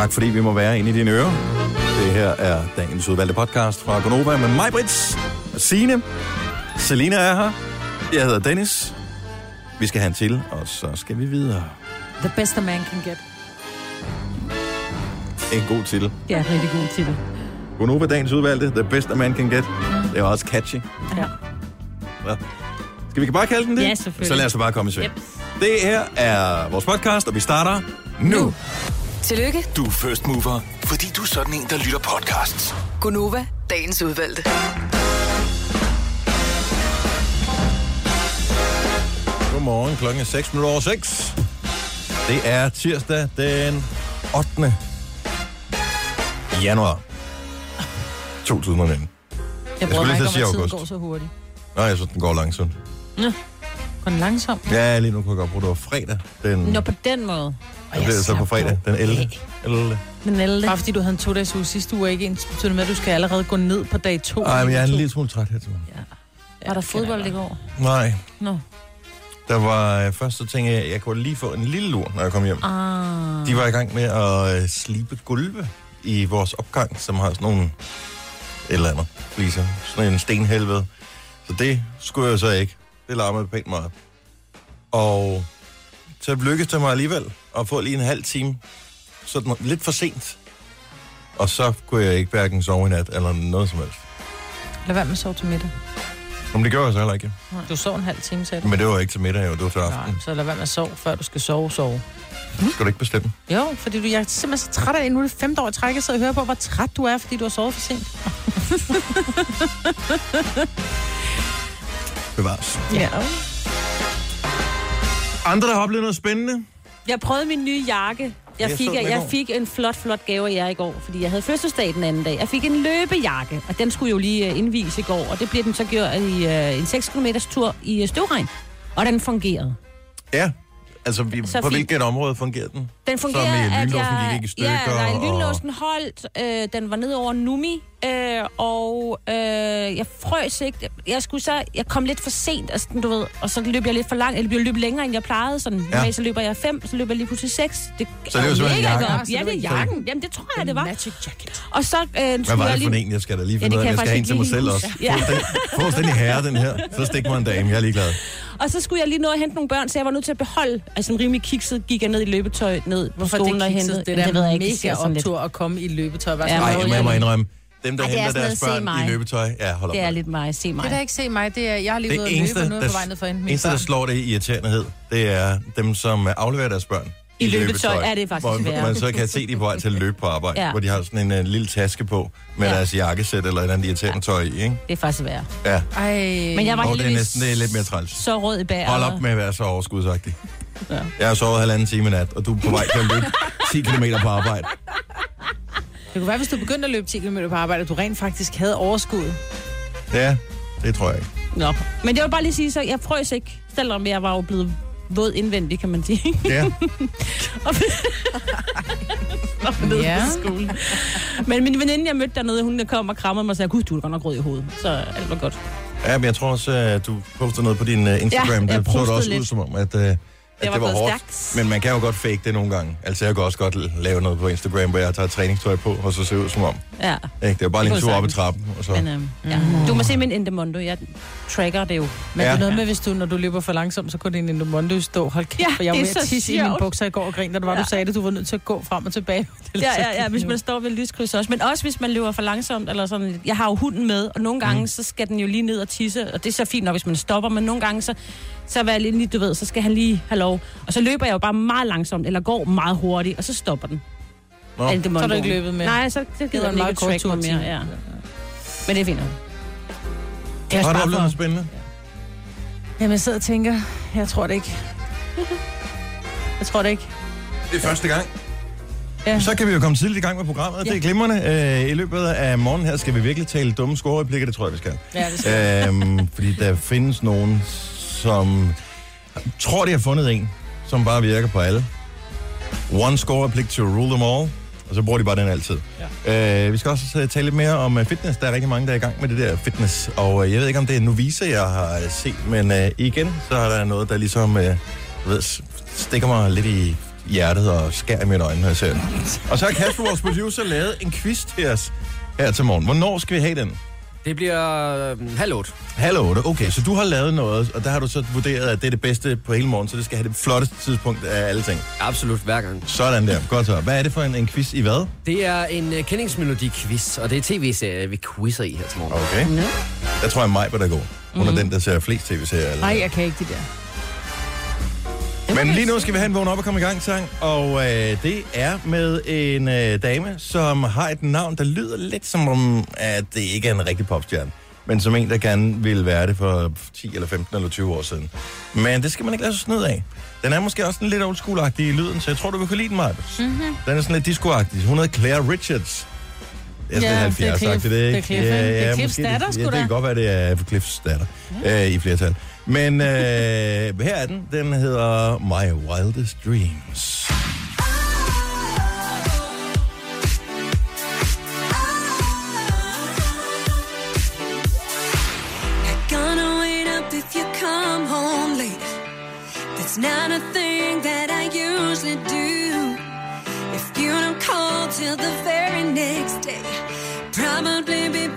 Tak fordi vi må være inde i dine ører. Det her er dagens udvalgte podcast fra Gonova med mig, Brits, og Signe. Selina er her. Jeg hedder Dennis. Vi skal have en til, og så skal vi videre. The best a man can get. En god titel. Ja, rigtig god titel. Gonova, dagens udvalgte. The best a man can get. Det er også catchy. Ja. Ja. Skal vi bare kalde den det? Ja, selvfølgelig. Så lad os bare komme i sving. Yep. Det her er vores podcast, og vi starter nu. nu. Tillykke, Du er first mover, fordi du er sådan en, der lytter podcasts. Gunova, dagens udvalgte. Godmorgen, klokken er 6 minutter over 6. Det er tirsdag den 8. januar 2019. Jeg skulle bruger lige mig til ikke at om, sige august. går så hurtigt. Nå, jeg synes, den går langsomt. Går den langsomt? Ja, lige nu kunne jeg godt bruge, det var fredag. Den, Nå, på den måde. den blev det så på fredag, den 11. 11. Den 11. Bare fordi du havde en to-dages uge sidste uge, ikke ens betydende med, at du skal allerede gå ned på dag to. Ej, men jeg er en lille smule træt her til morgen. Var der fodbold i går? Nej, Nå. der var øh, først så tænkte jeg, at jeg kunne lige få en lille lur, når jeg kom hjem. Ah. De var i gang med at øh, slibe gulve i vores opgang, som har sådan nogle et eller andet fliser. Sådan en stenhelvede. Så det skulle jeg så ikke. Det larmede pænt meget. Og så lykkedes det mig alligevel at få lige en halv time. Sådan lidt for sent. Og så kunne jeg ikke hverken sove i nat eller noget som helst. Lad være med at sove til middag. Men det gjorde jeg så heller ikke. Du sov en halv time, sagde du. Men det var ikke til middag, jo. det var til Nej, aften. så lad være med at sove, før du skal sove, sove. Skal du ikke bestemme? Jo, fordi du, jeg er simpelthen så træt af det. Nu er det femte år i træk, jeg sidder og hører på, hvor træt du er, fordi du har sovet for sent. Bevares. Ja. Andre, der har oplevet noget spændende? Jeg prøvede min nye jakke. Jeg Jeg fik, jeg, går. fik en flot, flot gave af jer i går, fordi jeg havde fødselsdag den anden dag. Jeg fik en løbejakke, og den skulle jo lige uh, indvise i går, og det blev den så gjort i uh, en 6 km tur i uh, støvregn. Og den fungerede. Ja. Altså, vi, Så på fint. hvilket område fungerer den? Den fungerer, Som i at lynlåsen jeg... gik i stykker, Ja, nej, og- lynlåsen holdt. Øh, den var ned over Numi. Øh, og øh, jeg frøs ikke. Jeg, skulle så, jeg kom lidt for sent, altså, du ved, og så løb jeg lidt for langt, eller jeg løb længere, end jeg plejede. Sådan, Ja. ja. så løber jeg fem, så løber jeg lige pludselig seks. Det, Så det var simpelthen jakken? godt. Ja, det er jakken. Jamen, det tror jeg, det var. Magic jacket. Og så øh, Hvad skulle var jeg det for lige... en? Jeg skal da lige Ja, finde det ud af, jeg jeg skal have en til mig selv også. Ja. Fuldstændig herre, den her. Så stik mig en dame, jeg er ligeglad. Og så skulle jeg lige nå at hente nogle børn, så jeg var nødt til at beholde... Altså, en rimelig kikset gik jeg ned i løbetøj ned på Hvorfor skolen det og kikset? hentede... Det Jamen, er ved jeg ikke, mega optur at komme i løbetøj. Hvad Ja, ja, Nej, jeg må indrømme, dem, der Ej, er henter deres børn i løbetøj, ja, hold op. Det er med. lidt mig. Se mig. Det er ikke se mig. Det er, jeg har lige Det været eneste, løbe, og nu er på der- vej ned for mine eneste, der slår det i irriterendehed, det er dem, som afleverer deres børn I løbetøj. Ja, det er faktisk hvor værre. man så kan se, de er på vej til at løbe på arbejde, Ja. hvor de har sådan en uh, lille taske på med Ja. deres jakkesæt eller et eller andet irriterende tøj i, ikke? Det er faktisk værre. Ja, Ej. Men jeg var og det er næsten det er lidt mere træls. så rød i bag. Hold op med at være så overskudsagtig. Ja. Jeg har sovet halvanden time i nat, og du er på vej til at løbe 10 km på arbejde. Det kunne være, hvis du begyndte at løbe 10 km på arbejde, at du rent faktisk havde overskud. Ja, det tror jeg ikke. Nå. Men det var bare lige sige, så jeg frøs ikke, selvom jeg var jo blevet våd indvendig, kan man sige. Ja, Og- Og Ja. på skolen. Men min veninde, jeg mødte dernede, hun kom og krammede mig og sagde, gud, du er godt nok rød i hovedet. Så alt var godt. ja men jeg tror også, at du poster noget på din uh, Instagram. Ja, jeg det så det postede også ud lidt. som om, at, uh, at var det var gået hårdt. stærkt. Men man kan jo godt fake det nogle gange. Altså, jeg kan også godt lave noget på Instagram, hvor jeg tager træningstøj på, og så ser ud som om. Ja. Ikke? Det er bare lige en tur op ad trappen, og så... Men, øhm, ja. Du må se min Endemondo. Jeg tracker det jo. Men Ja. det er noget med, hvis du, når du løber for langsomt, så kunne din Endomondo stå. Hold kæft, Ja, for jeg var er ved at tisse i mine bukser i går og grine, da det var, Ja. du sagde det. Du var nødt til at gå frem og tilbage. Det Ja, ja, ja, hvis man står ved lyskryds også. Men også hvis man løber for langsomt, eller sådan. Jeg har jo hunden med, og nogle gange, mm. så skal den jo lige ned og tisse, og det er så fint nok, hvis man stopper, men nogle gange, så, så er jeg lige, du ved, så skal han lige have lov. Og så løber jeg jo bare meget langsomt, eller går meget hurtigt, og så stopper den. Nå. Alt det Så har du ikke løbet med. Nej, så det gider var den en ikke track tur mig mere. Ja. Men det er fint nok. Det er Har du oplevet noget spændende? Jamen, jeg sidder og tænker, jeg tror det ikke. Jeg tror det ikke. Det er første gang. Ja. Så kan vi jo komme tidligt i gang med programmet. Det er glimrende. Øh, I løbet af morgen her skal vi virkelig tale dumme scorereplikker. Det tror jeg, vi skal. Ja, det skal. øhm, fordi der findes nogen, som tror, de har fundet en, som bare virker på alle. One score replik to rule them all. Og så bruger de bare den altid. Ja. Øh, vi skal også øh, tale lidt mere om øh, fitness. Der er rigtig mange, der er i gang med det der fitness. Og øh, jeg ved ikke, om det er Novisa, jeg har set. Men øh, igen, så er der noget, der ligesom øh, ved, stikker mig lidt i hjertet og skær i mine øjne, når jeg ser den. Og så har Kasper, vores producer, lavet en quiz til os her til morgen. Hvornår skal vi have den? Det bliver øh, halv otte. Halv otte. Okay, så du har lavet noget, og der har du så vurderet, at det er det bedste på hele morgen, så det skal have det flotteste tidspunkt af alle ting. Absolut, hver gang. Sådan der. Godt så. Hvad er det for en, en quiz i hvad? Det er en uh, kendingsmelodi-quiz, og det er tv-serie, vi quizzer i her til morgen. Okay. Der tror jeg, mig, der går. Hun er den, der ser flest tv-serier. eller- Nej, jeg kan ikke det der. Men lige nu skal vi have en vågen op og komme i gang sang, og øh, det er med en øh, dame, som har et navn, der lyder lidt som om, at det ikke er en rigtig popstjerne, men som en, der gerne ville være det for 10 eller 15 eller 20 år siden. Men det skal man ikke lade sig snyd af. Den er måske også en lidt old school i lyden, så jeg tror, du vil kunne lide den, Maja. Mm-hmm. Den er sådan lidt disco-agtig. Hun hedder Claire Richards. Er Ja, det er 70 Cliff. det, Det er ikke? Cliff, ikke? Det er Cliffs datter, sgu ja, det da. kan godt være, det er Cliffs datter øh, i flertal. Men øh, her er den. Den hedder My Wildest Dreams. That's not a thing that I usually do. If you don't call till the very next day, probably be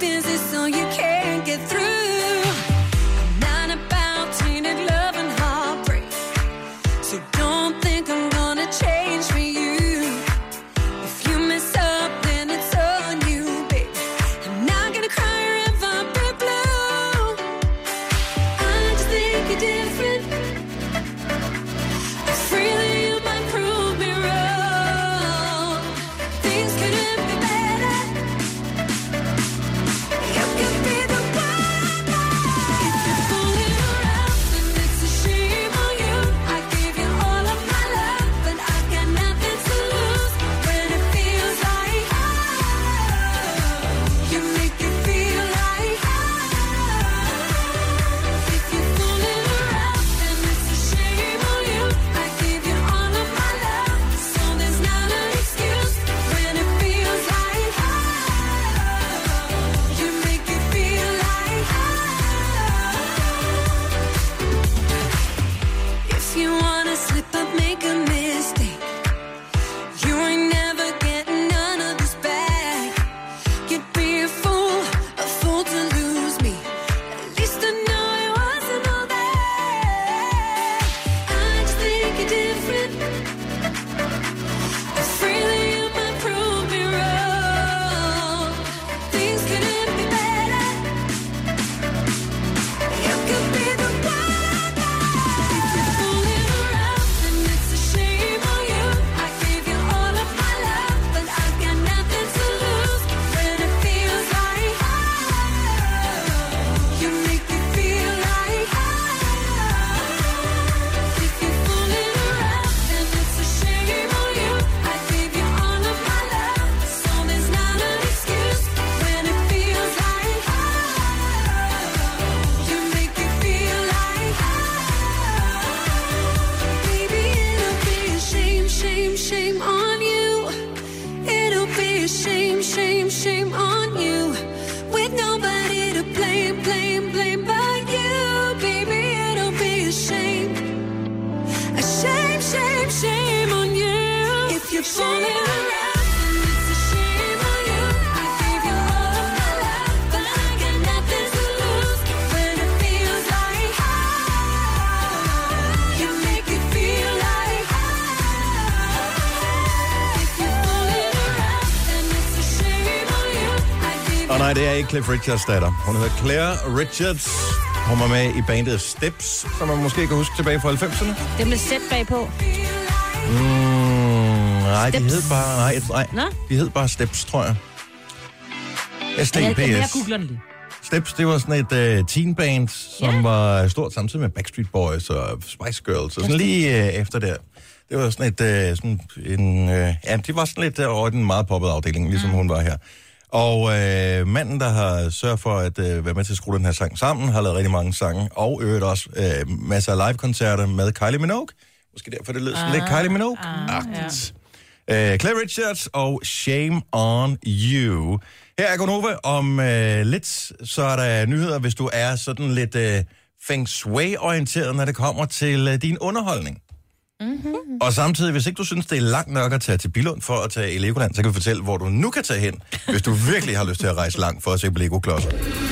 Cliff Richards datter. Hun hedder Claire Richards. Hun var med i bandet Steps, som man måske kan huske tilbage fra 90'erne. Det med sæt bagpå. Mm, nej, de Steps. hed bare, nej, nej, Nå? de hed bare Steps, tror jeg. Jeg, jeg, STPS. googler den lige. Steps, det var sådan et uh, teenband, som Ja. var stort samtidig med Backstreet Boys og Spice Girls, og sådan lige uh, efter der. Det var sådan et, uh, sådan en, uh, ja, de var sådan lidt uh, over den meget poppede afdeling, ligesom mm. hun var her. Og uh, manden, der har sørget for at uh, være med til at skrue den her sang sammen, har lavet rigtig mange sange, og øvrigt også uh, masser af live-koncerter med Kylie Minogue. Måske derfor, det lød sådan ah, lidt Kylie Minogue-agtigt. Uh, Claire Richards og Shame on You. Her er Gonova om uh, lidt, så er der nyheder, hvis du er sådan lidt uh, feng shui-orienteret, når det kommer til uh, din underholdning. Mm-hmm. Og samtidig, hvis ikke du synes, det er langt nok at tage til Bilund for at tage i Legoland, så kan vi fortælle, hvor du nu kan tage hen, hvis du virkelig har lyst til at rejse langt for at se på Lego-klodser.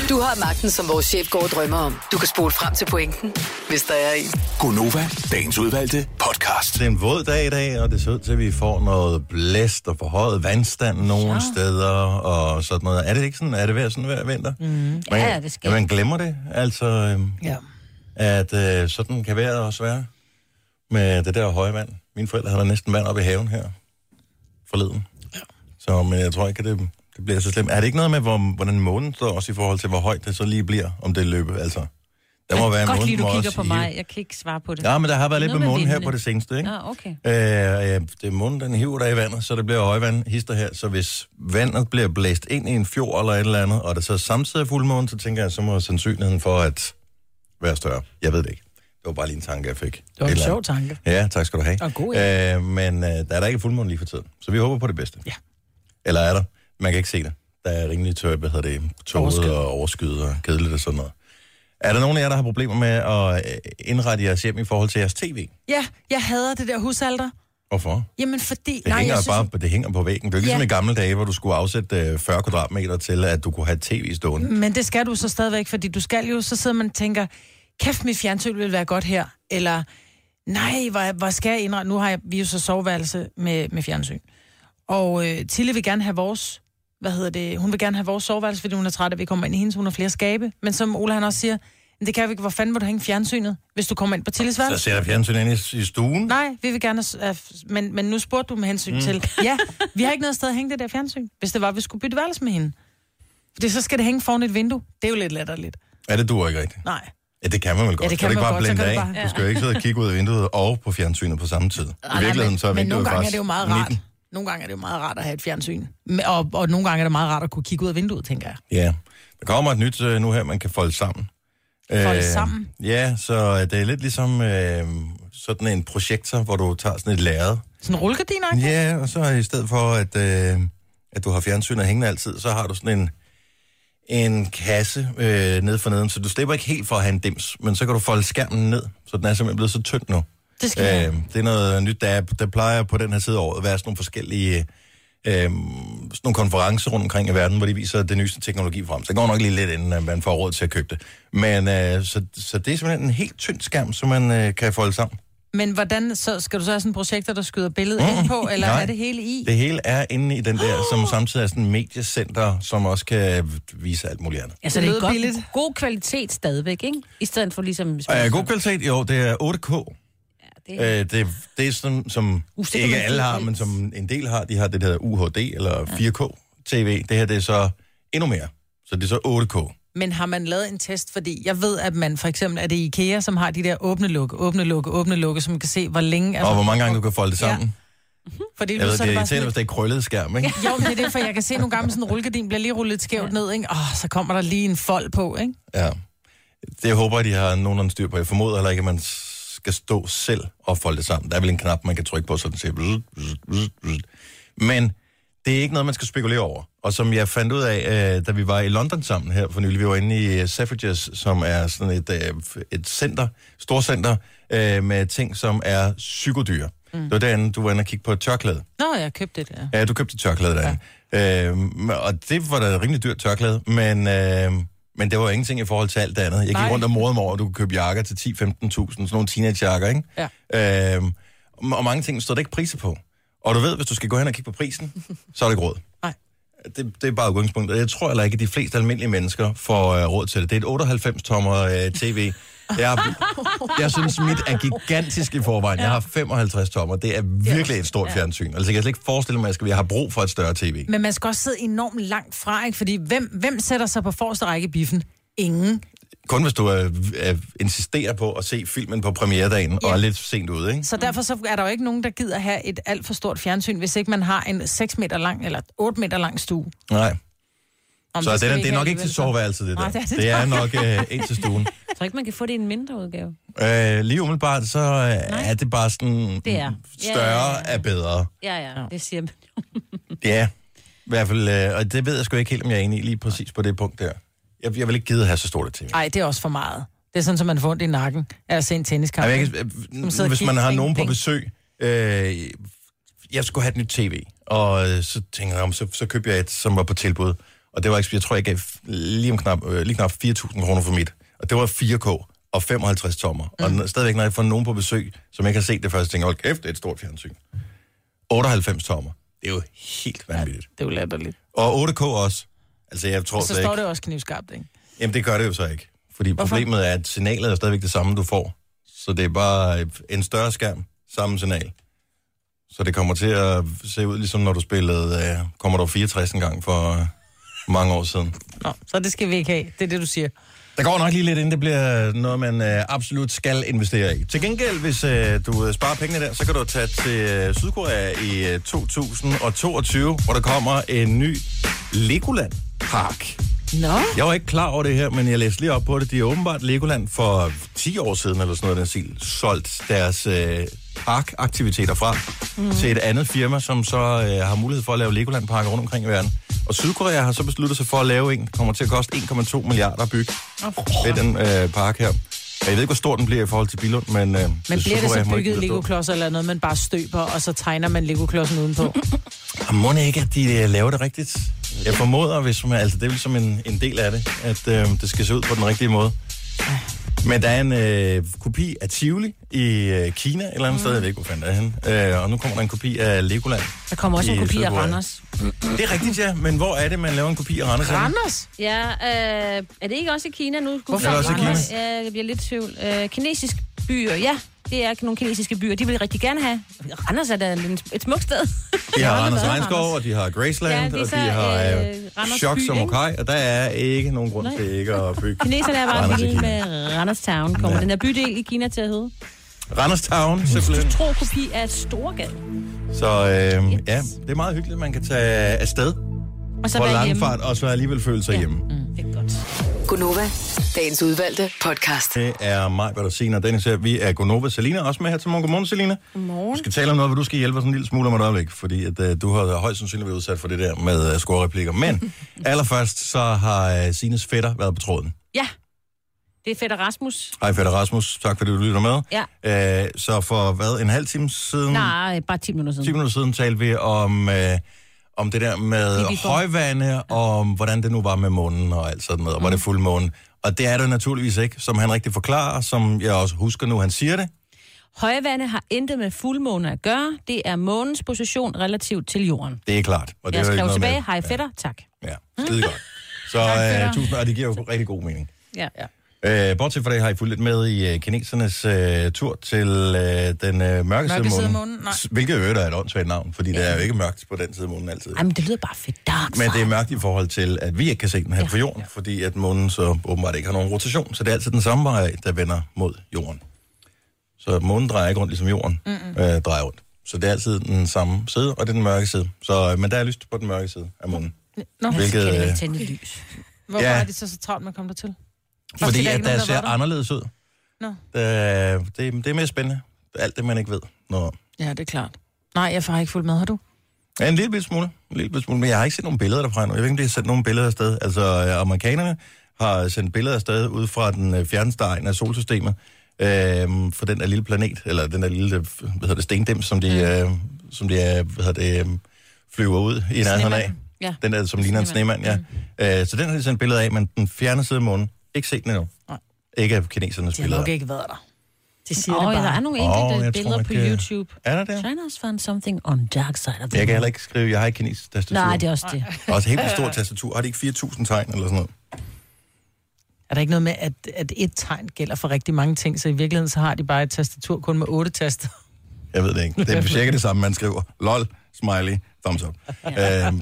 Du har magten, som vores chef går og drømmer om. Du kan spole frem til pointen, hvis der er en. Gonova, dagens udvalgte podcast. Det er en våd dag i dag, og det ser ud til, at vi får noget blæst og forhøjet vandstand nogle ja. steder og sådan noget. Er det ikke sådan? Er det ved sådan hver vinter? Mm. Man, Ja, det sker. Man glemmer det, altså, øhm, Ja. at øh, sådan kan vejret også være med det der høje vand. Mine forældre havde næsten vand op i haven her forleden. Ja. Så men jeg tror ikke, at det, det bliver så slemt. Er det ikke noget med, hvor, hvordan månen står også i forhold til, hvor højt det så lige bliver, om det løber? Altså, der må være en Godt lige, du kigger på mig. Jeg kan ikke svare på det. Ja, men der har været lidt med med månen her på det seneste, ikke? Nå, okay. Øh, ja, det er månen, den hiver der i vandet, så det bliver højvand, hister her. Så hvis vandet bliver blæst ind i en fjord eller et eller andet, og det så samtidig er fuldmåne, så tænker jeg, så må sandsynligheden for at være større. Jeg ved det ikke. Det var bare lige en tanke, jeg fik. Det var en sjov tanke. Ja, tak skal du have. Og god, øh, Men øh, der er der ikke fuldmåne lige for tiden, så vi håber på det bedste. Ja. Eller er der? Man kan ikke se det. Der er rimelig tør, hvad hedder det, tåget og overskyet og kedeligt og sådan noget. Er der nogen af jer, der har problemer med at øh, indrette jeres hjem i forhold til jeres tv? Ja, jeg hader det der husalter. Hvorfor? Jamen fordi... Det, nej, hænger jeg synes... bare, det hænger på væggen. Det er jo ikke Ja. ligesom i gamle dage, hvor du skulle afsætte øh, 40 kvadratmeter til, at du kunne have tv stående. Men det skal du så stadigvæk, fordi du skal jo, så sidder man og tænker, kæft, mit fjernsyn vil være godt her. Eller, nej, hvor, hvor skal jeg indrette? Nu har jeg, vi jo så soveværelse med, med fjernsyn. Og øh, Tille vil gerne have vores, hvad hedder det, hun vil gerne have vores soveværelse, fordi hun er træt at vi kommer ind i hendes, hun har flere skabe. Men som Ola han også siger, det kan vi ikke, hvor fanden må du hænge fjernsynet, hvis du kommer ind på Tilles Så værelse? ser jeg fjernsyn ind i, i stuen. Nej, vi vil gerne... Men, men nu spurgte du med hensyn mm. til... Ja, vi har ikke noget sted at hænge det der fjernsyn, hvis det var, vi skulle bytte værelse med hende. Fordi så skal det hænge foran et vindue. Det er jo lidt latterligt. Er det du ikke rigtigt? Nej. Ja, det kan man vel godt. det kan kan ikke man bare godt, så blende kan af? bare- Du skal jo ikke sidde og kigge ud af vinduet og på fjernsynet på samme tid. I virkeligheden så er men, men vinduet nogle gange er det jo meget rart. Nogle gange er det jo meget rart at have et fjernsyn. Og, og nogle gange er det meget rart at kunne kigge ud af vinduet, tænker jeg. Ja. Der kommer et nyt øh, nu her, man kan folde sammen. Folde sammen? Ja, så øh, det er lidt ligesom øh, sådan en projektor, hvor du tager sådan et lærred. Sådan en rullegardin, ikke? Ja, og så i stedet for, at, øh, at du har fjernsynet hængende altid, så har du sådan en, en kasse øh, ned for neden, så du slipper ikke helt for at have en dims, men så kan du folde skærmen ned, så den er simpelthen blevet så tynd nu. Det skal jeg. Øh, det er noget nyt, der, er, der plejer på den her side af året at være sådan nogle forskellige øh, sådan nogle konferencer rundt omkring i verden, hvor de viser det nyeste teknologi frem. Så det går nok lige lidt inden, man får råd til at købe det. Men øh, så, så det er simpelthen en helt tynd skærm, som man øh, kan folde sammen. Men hvordan, så skal du så have sådan en projekter, der skyder billedet ind på, eller Nej. er det hele i? Det hele er inde i den der, som samtidig er sådan en mediecenter, som også kan vise alt muligt andet. Altså, Det det er lyder godt, billigt. god kvalitet stadigvæk, ikke? I stedet for ligesom... Øh, god kvalitet? Jo, det er 8K. Ja, det, Øh, det, det er sådan, som Uh, kan ikke alle har, men som en del har. De har det der UHD eller 4K-TV. Det her, det er så endnu mere. Så det er så 8K. Men har man lavet en test? Fordi jeg ved, at man for eksempel er det IKEA, som har de der åbne lukke, åbne lukke, åbne lukke, som man kan se, hvor længe... Og hvor mange gange du kan folde det Ja. sammen. Fordi Jeg ved, så det er irriterende, sådan- hvis det er krøllet skærm, ikke? Jo, men det er det, for jeg kan se nogle gange, sådan en rullegardin bliver lige rullet skævt ned, ikke? Åh, så kommer der lige en fold på, ikke? Ja. Det jeg håber jeg, de har nogenlunde styr på. Jeg formoder heller ikke, at man skal stå selv og folde det sammen. Der er vel en knap, man kan trykke på, så den siger... Men det er ikke noget, man skal spekulere over. Og som jeg fandt ud af, øh, da vi var i London sammen her for nylig, vi var inde i øh, Selfridges, som er sådan et, øh, et center, storcenter, øh, med ting, som er psykodyre. Mm. Det var derinde, du var inde og kigge på et tørklæde. Nå, jeg købte det, ja. Ja, du købte et tørklæde derinde. Ja. Øhm, og det var da et rimelig dyrt tørklæde, men, øh, men det var ingenting i forhold til alt det andet. Jeg gik Nej. rundt og morede mig over, at du kunne købe jakker til 10-15.000, sådan nogle teenage-jakker, ikke? Ja. Øhm, og mange ting står der ikke priser på. Og du ved, hvis du skal gå hen og kigge på prisen, så er det ikke råd. Nej. Det, det er bare udgangspunktet. Jeg tror heller ikke, at de fleste almindelige mennesker får øh, råd til det. Det er et 98-tommer øh, tv. Jeg, jeg synes, mit er gigantisk i forvejen. Jeg har 55 tommer. Det er virkelig et stort fjernsyn. Altså, jeg kan slet ikke forestille mig, at jeg skal- jeg har brug for et større tv. Men man skal også sidde enormt langt fra, ikke? Fordi hvem, hvem sætter sig på forreste række i biffen? Ingen. Kun hvis du øh, øh, insisterer på at se filmen på premieredagen ja. og er lidt sent ude, ikke? Så derfor så er der jo ikke nogen, der gider have et alt for stort fjernsyn, hvis ikke man har en 6 meter lang eller 8 meter lang stue. Nej. Om Så det, er, vi det er nok ikke til soveværelset, det der. Nej, det er det det er nok øh, ind til stuen. jeg tror ikke, man kan få det i en mindre udgave. Øh, lige umiddelbart, så øh, er det bare sådan... Det er. Større Ja, ja, ja. er bedre. Ja, ja, det siger man. Ja, i hvert fald, øh, og det ved jeg sgu ikke helt, om jeg er enig i lige præcis på det punkt der. Jeg, jeg vil ikke gide at have så stort et tv. Ej, det er også for meget. Det er sådan, at man får ondt i nakken af at se en tenniskamp. Ej, jeg kan, og hvis man har nogen på besøg, øh, jeg skulle have et nyt tv, og øh, så tænkte jeg, "Nå, så, så købte jeg et, som var på tilbud. Og det var jeg tror, jeg gav lige, om knap, øh, lige knap 4.000 kroner for mit. Og det var 4K og 55 tommer. Mm. Og stadigvæk, når jeg får nogen på besøg, som ikke har set det først, tænker jeg, kæft, det er et stort fjernsyn. 98 tommer. Det er jo helt vanvittigt. Det er jo latterligt. Og 8K også. Altså, jeg tror Og så slet står ikke... det også knivskarpt, ikke? Jamen, det gør det jo så ikke. Fordi Hvorfor? problemet er, at signalet er stadigvæk det samme, du får. Så det er bare en større skærm, samme signal. Så det kommer til at se ud, ligesom når du spillede uh, Commodore 64 en gang for uh, mange år siden. Nå, så det skal vi ikke have. Det er det, du siger. Der går nok lige lidt, inden det bliver noget, man uh, absolut skal investere i. Til gengæld, hvis uh, du uh, sparer pengene der, så kan du tage til uh, Sydkorea i uh, 2022, hvor der kommer en ny Legoland-park. Nå? Jeg var ikke klar over det her, men jeg læste lige op på det. De har åbenbart Legoland for 10 år siden, eller sådan noget, den stil, solgt deres øh, parkaktiviteter fra mm. til et andet firma, som så øh, har mulighed for at lave Legoland-parker rundt omkring i verden. Og Sydkorea har så besluttet sig for at lave en, kommer til at koste 1,2 milliarder at bygge ved den øh, park her. Jeg ved ikke, hvor stor den bliver i forhold til Billund, men... Øh, Men bliver det så bygget. Lego-klodser eller noget, man bare støber, og så tegner man Lego-klodsen udenpå? Og må det ikke, at de øh, laver det rigtigt? Jeg formoder, hvis man, altså det er vel som en, en del af det, at øh, det skal se ud på den rigtige måde. Men der er en øh, kopi af Tivoli i øh, Kina, et eller andet mm. sted, jeg ved ikke, hvor fanden det er henne. Øh, og nu kommer der en kopi af Legoland. Der kommer også en kopi af Sydkorea. Randers. Det er rigtigt, ja, men hvor er det, man laver en kopi af Randers? henne? Randers? Ja, øh, er det ikke også i Kina nu? Hvorfor Er det også i Randers? Ja, jeg bliver lidt tvivl. Øh, kinesisk byer, ja. Det er nogle kinesiske byer. De vil rigtig gerne have. Randers er da en- et smukt sted. De har Randers Regnskov, og de har Graceland, Ja, det er og så, de har øh, øh, Randers Shok by, som ikke? Okai, og der er ikke nogen grund Nej. til ikke at bygge Kineserne er bare vilde med Randers Town. Kommer Ja. den her bydel i Kina til at hedde? Randers Town, simpelthen. Tro kopi af Storgade. Så øh, ja, det er meget hyggeligt, man kan tage afsted Og så på være hjemme. langfart, og så alligevel føle sig hjemme. Det er godt. Gunova, dagens udvalgte podcast. Det er mig, Bertelsina og Dennis her. Vi er Gonova. Selina er også med her til morgen. Godmorgen, Selina. Godmorgen. Vi skal tale om noget, hvor du skal hjælpe os en lille smule om et øjeblik, fordi at, uh, du har højst sandsynligt været udsat for det der med uh, scorereplikker. Men allerførst, så har uh, Sines fætter været på tråden. Ja. Det er Fætter Rasmus. Hej, fætter Rasmus. Tak, fordi du lytter med. Ja. Uh, så for hvad, en halv time siden, Nej, bare 10 minutter siden. 10 minutter siden, talte vi om, uh, om det der med højvande, og om hvordan det nu var med månen og alt sådan noget, og var det Mm. fuld måne. Og det er det naturligvis ikke, som han rigtig forklarer, som jeg også husker nu, han siger det. Højvande har intet med fuldmåne at gøre. Det er månens position relativt til jorden. Det er klart. Og det Jeg skrev tilbage, med- hej fætter, tak. Ja, skide godt. Så uh, tusind, og det giver jo rigtig god mening. Ja. ja. Uh, bortset fra det har I fulgt lidt med i uh, kinesernes uh, tur til uh, den uh, mørke, Mørke side af månen. Nej. Hvilket øvrigt er et åndssvagt navn, fordi det er jo ikke mørkt på den side af månen altid. Ej, men det lyder bare fedt dark Men det er mørkt i forhold til, at vi ikke kan se den her Ja. på jorden, fordi at månen så åbenbart ikke har nogen rotation. Så det er altid den samme vej, der vender mod jorden. Så månen drejer ikke rundt, ligesom jorden øh, drejer rundt. Så det er altid den samme side, og det er den mørke side. Så, øh, men der er lyst på den mørke side af månen. Nå, Hvilket, øh, tænde lys? hvorfor Ja. er de så så travlt med at komme dertil? Fordi er at der nogen, ser der? anderledes ud. Nå. Det, det, det er mere spændende. Alt det, man ikke ved noget om. Ja, det er klart. Nej, jeg har ikke fulgt med, har du? Ja, en lille smule. En lille smule. Men jeg har ikke set nogen billeder derfra endnu. Jeg ved ikke, om de har sendt nogle billeder afsted. Altså, øh, amerikanerne har sendt billeder afsted ud fra den øh, fjerneste egen af solsystemet. Øh, for den der lille planet, eller den der lille øh, hvad hedder det, stendims, som de, øh, som de er, hvad hedder det, øh, flyver ud i nærheden af. Ja. Den der, som ligner en sneemand, ja. Øh, så den har de sendt billeder af, men den fjerne side af månen, ikke set den endnu. Nej. Ikke af kinesernes De har billeder. nok ikke været der. De siger Åh, det der bare. er nogle enkelte jeg billeder tror på ikke- YouTube. Er der det? China's found something on dark side of the Jeg kan heller ikke skrive, jeg har ikke kinesisk tastatur. Nej, det er også det. Også helt stort tastatur. Har de ikke 4.000 tegn eller sådan noget? Er der ikke noget med, at, at et tegn gælder for rigtig mange ting, så i virkeligheden så har de bare et tastatur kun med otte taster? Jeg ved det ikke. Det er cirka det samme, man skriver. LOL, smiley, thumbs up. Øhm,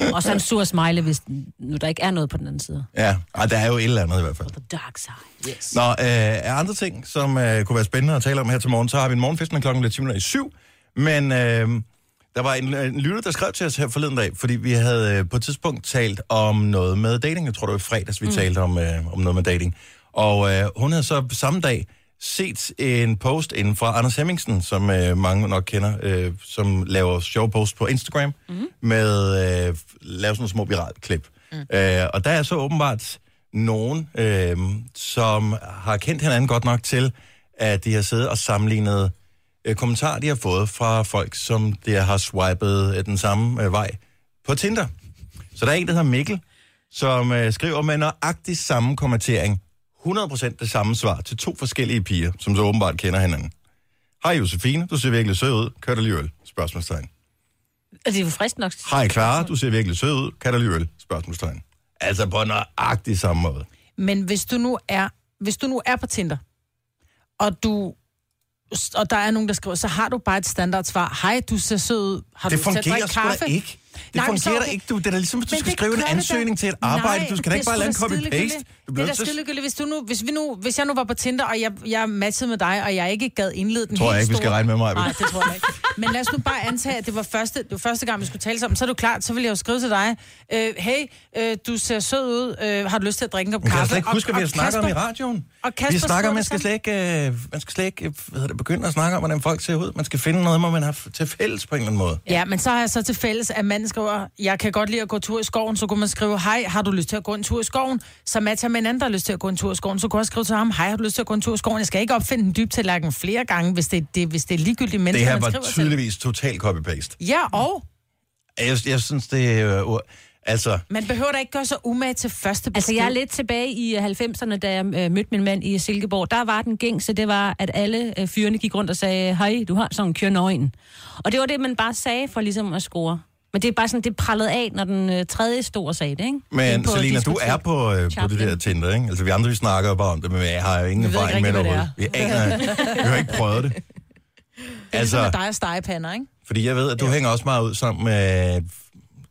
Og så en sur smiley, hvis nu der ikke er noget på den anden side. ja, Ej, der er jo et eller andet i hvert fald. The dark side. Yes. Nå, øh, er andre ting, som øh, kunne være spændende at tale om her til morgen, så har vi en morgenfest, når klokken bliver 10 minutter i syv. Men øh, der var en, en lytter, der skrev til os her forleden dag, fordi vi havde øh, på et tidspunkt talt om noget med dating. Jeg tror, det var i fredags, vi mm. talte om, øh, om noget med dating. Og øh, hun havde så samme dag set en post inden fra Anders Hemmingsen, som øh, mange nok kender, øh, som laver sjove posts på Instagram, mm. med øh, laver sådan nogle små viralklip. Mm. Øh, og der er så åbenbart nogen, øh, som har kendt hinanden godt nok til, at de har siddet og sammenlignet øh, kommentarer, de har fået fra folk, som de har swipet øh, den samme øh, vej på Tinder. Så der er en, der hedder Mikkel, som øh, skriver med nøjagtig samme kommentering, 100% det samme svar til to forskellige piger, som så åbenbart kender hinanden. Hej Josefine, du ser virkelig sød ud. Kan du lide øl? Spørgsmålstegn. Og det er jo frisk nok. Hej Clara, du ser virkelig sød ud. Kan du lide øl? Spørgsmålstegn. Altså på nøjagtig samme måde. Men hvis du nu er, hvis du nu er på Tinder, og du og der er nogen, der skriver, så har du bare et standardsvar. Hej, du ser sød ud. Har Det du fungerer sgu da ikke. Det Nej, fungerer da ikke. Du, det er da ligesom, hvis du Men skal skrive en det da. ansøgning til et arbejde. Nej, du skal da ikke bare lade en copy-paste. Du Det er da at- skidegyldigt, hvis, du nu, hvis, vi nu, hvis jeg nu var på Tinder, og jeg, jeg matchede med dig, og jeg ikke gad indlede den Tror jeg ikke, vi skal store- regne med mig? Nej, det tror jeg ikke. Men lad os nu bare antage, at det var første, det var første gang, vi skulle tale sammen. Så er du klart, så vil jeg jo skrive til dig. Øh, hey, øh, du ser sød ud. Øh, har du lyst til at drikke en kop Man kan kaffe? slet ikke Og- huske, hvad vi har snakket om i radioen. og Kasper Vi snakker om, man skal slet ikke, øh, man skal slet ikke hvad hedder det, begynde at snakke om, hvordan folk ser ud. Man skal finde noget, hvor man har til fælles på en eller anden måde. Ja, men så har jeg så til fælles, at manden skriver, jeg kan godt lide at gå tur i skoven, så kunne man skrive, hej, har du lyst til at gå en tur i skoven? Så matcher med en anden, der har lyst til at gå en tur i skoven, så kunne jeg skrive til ham, hej, har du lyst til at gå en tur i skoven? Jeg skal ikke opfinde en dyb tallerken flere gange, hvis det, det, hvis det er ligegyldigt mennesker, Det her var tydeligvis total copy-paste. Ja, og Jeg, jeg synes, det er... Øh, altså, man behøver da ikke gøre sig umage til første besked. Altså, jeg er lidt tilbage i øh, 90'erne, da jeg øh, mødte min mand i Silkeborg. Der var den gængse, det var, at alle øh, fyrene gik rundt og sagde, hej, du har sådan en kørnøgen. Og det var det, man bare sagde for ligesom at score. Men det er bare sådan, det prallede af, når den øh, tredje stod og sagde det, ikke? men på Selina, du er på, øh, på det der Tinder, ikke? Altså, vi andre, vi snakker bare om det, men jeg har jo ingen erfaring med det overhovedet. Vi aner, vi har ikke prøvet det. det er altså... Altså, dig og stegepander, ikke? fordi jeg ved, at du hænger også meget ud sammen med...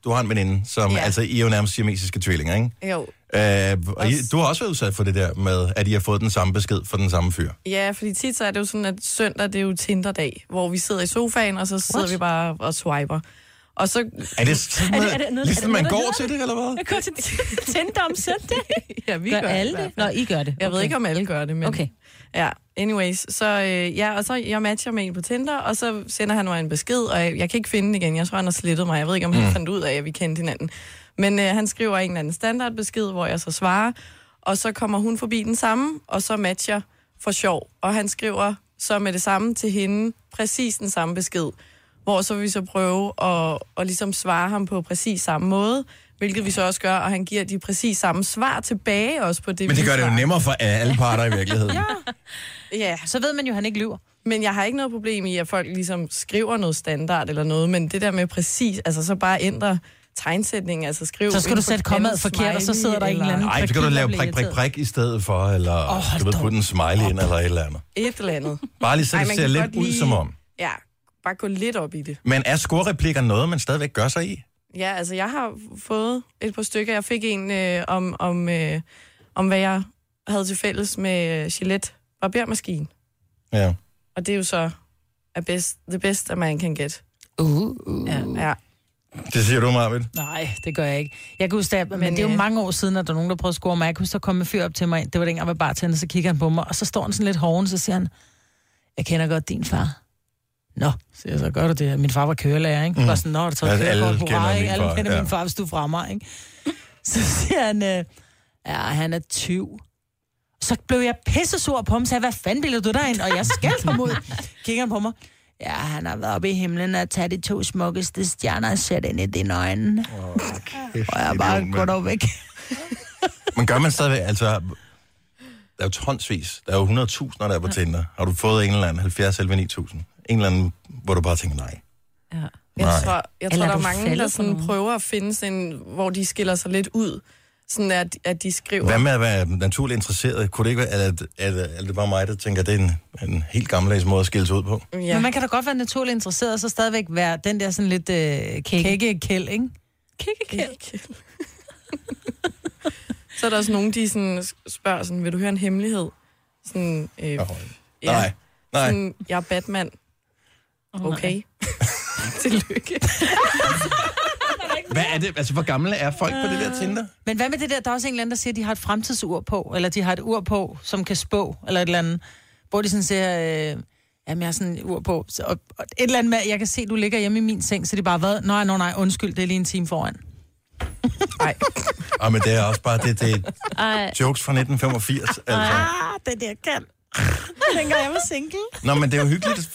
Du har en veninde, som... Ja. Altså, I er jo nærmest siamesiske tvillinger, ikke? Jo. Øh, og I, du har også været udsat for det der med, at I har fået den samme besked fra den samme fyr. Ja, fordi tit så er det jo sådan, at søndag det er jo Tinder-dag, hvor vi sidder i sofaen, og så sidder What? vi bare og swiper. Og så, Er det sådan Er det- er det noget- ligesom er det man går til det, eller hvad? Jeg går til Tinder om søndag. ja, vi Gør gør, alle det? Nå, I gør det. Jeg ved ikke, om alle gør det, men... Okay. Ja, anyways. Så øh, ja, og så jeg matcher med en på Tinder, og så sender han mig en besked, og jeg, jeg kan ikke finde den igen. Jeg tror, han har slettet mig. Jeg ved ikke, om han Mm. fandt ud af, at vi kendte hinanden. Men øh, han skriver en eller anden standardbesked, hvor jeg så svarer, og så kommer hun forbi den samme, og så matcher for sjov. Og han skriver så med det samme til hende, præcis den samme besked, hvor så vil vi så prøve at, at ligesom svare ham på præcis samme måde, hvilket vi så også gør, og han giver de præcis samme svar tilbage også på det, Men det gør det jo nemmere for alle parter i virkeligheden. ja. Ja, Så ved man jo, at han ikke lyver. men jeg har ikke noget problem i, at folk ligesom skriver noget standard eller noget, men det der med præcis, altså så bare ændre tegnsætningen, altså skriv... Så skal du sætte et kommaet andet forkert, og så sidder der en eller anden- Nej, så kan du lave prik, prik, prik, i stedet for, eller oh, du ved, putte en smiley ind, eller et eller andet. Et eller andet. Bare lige så Ej, det ser lidt ud lige- som om. Ja, bare gå lidt op i det. Men er scorereplikker noget, man stadigvæk gør sig i? Ja, altså jeg har fået et par stykker. Jeg fik en øh, om, om, øh, om, hvad jeg havde til fælles med øh, Gillette barbermaskine. Ja. Og det er jo så er best, the best, a man can get. Uh, uh. Ja, ja. Det siger du, Marvind. Nej, det gør jeg ikke. Jeg kan huske, at, men, men det er jo øh, mange år siden, at der er nogen, der prøvede at score mig. Jeg kan huske, der kom en fyr op til mig. Det var dengang, jeg var bartender, så kigger han på mig, og så står han sådan lidt hoven, så siger han, jeg kender godt din far. Nå, siger jeg så, gør du det? Min far var kørelærer, ikke? Mm. Var sådan, nå, du tager Altså, alle kender hurra, min ikke? Alle far, kender ja. min far, hvis du er mig, ikke? Så siger han, øh, ja, han er 20. Så blev jeg pissesur på ham, sagde, hvad fanden ville du derind? Og jeg skældte ham ud. Kigger han på mig. Ja, han har været oppe i himlen og taget de to smukkeste stjerner og sæt ind i dine øjne. Og jeg bare, gå dog væk. Men gør man stadigvæk, altså... Der er jo tonsvis. Der er jo 100.000, der er på Tinder. Har du fået en eller anden 70 11 9000? En eller anden, hvor du bare tænker, nej. Ja. Jeg Nej. tror, jeg tror der er mange, der sådan prøver at finde sådan, en, hvor de skiller sig lidt ud. Sådan at, at de skriver... Hvad med at være naturligt interesseret? Kunne det ikke være, at, at, at, at det bare mig, der tænker, at det er en, en helt gammeldags måde at skille sig ud på? Ja. Men man kan da godt være naturligt interesseret, og så stadigvæk være den der sådan lidt øh, kække-kæld, ikke? Kikkekæld. så er der også nogen, de sådan spørger sådan, vil du høre en hemmelighed? Sådan, øh, Ja. Nej, nej. Sådan, jeg er Batman. Okay. Tillykke. Hvad er det? Altså, hvor gamle er folk på det der Tinder? Men hvad med det der, der er også en eller anden, der siger, at de har et fremtidsur på, eller de har et ur på, som kan spå, eller et eller andet, hvor de sådan siger, øh, jamen jeg har sådan et ur på, så, og, og et eller andet med, jeg kan se, du ligger hjemme i min seng, så de bare, hvad? Nej, nej, nej, undskyld, det er lige en time foran. Nej. Ah, men det er også bare, det, det er Ej, jokes fra 1985. Altså. Ah, det der kan. Dengang jeg var single. Nå, men det er jo hyggeligt,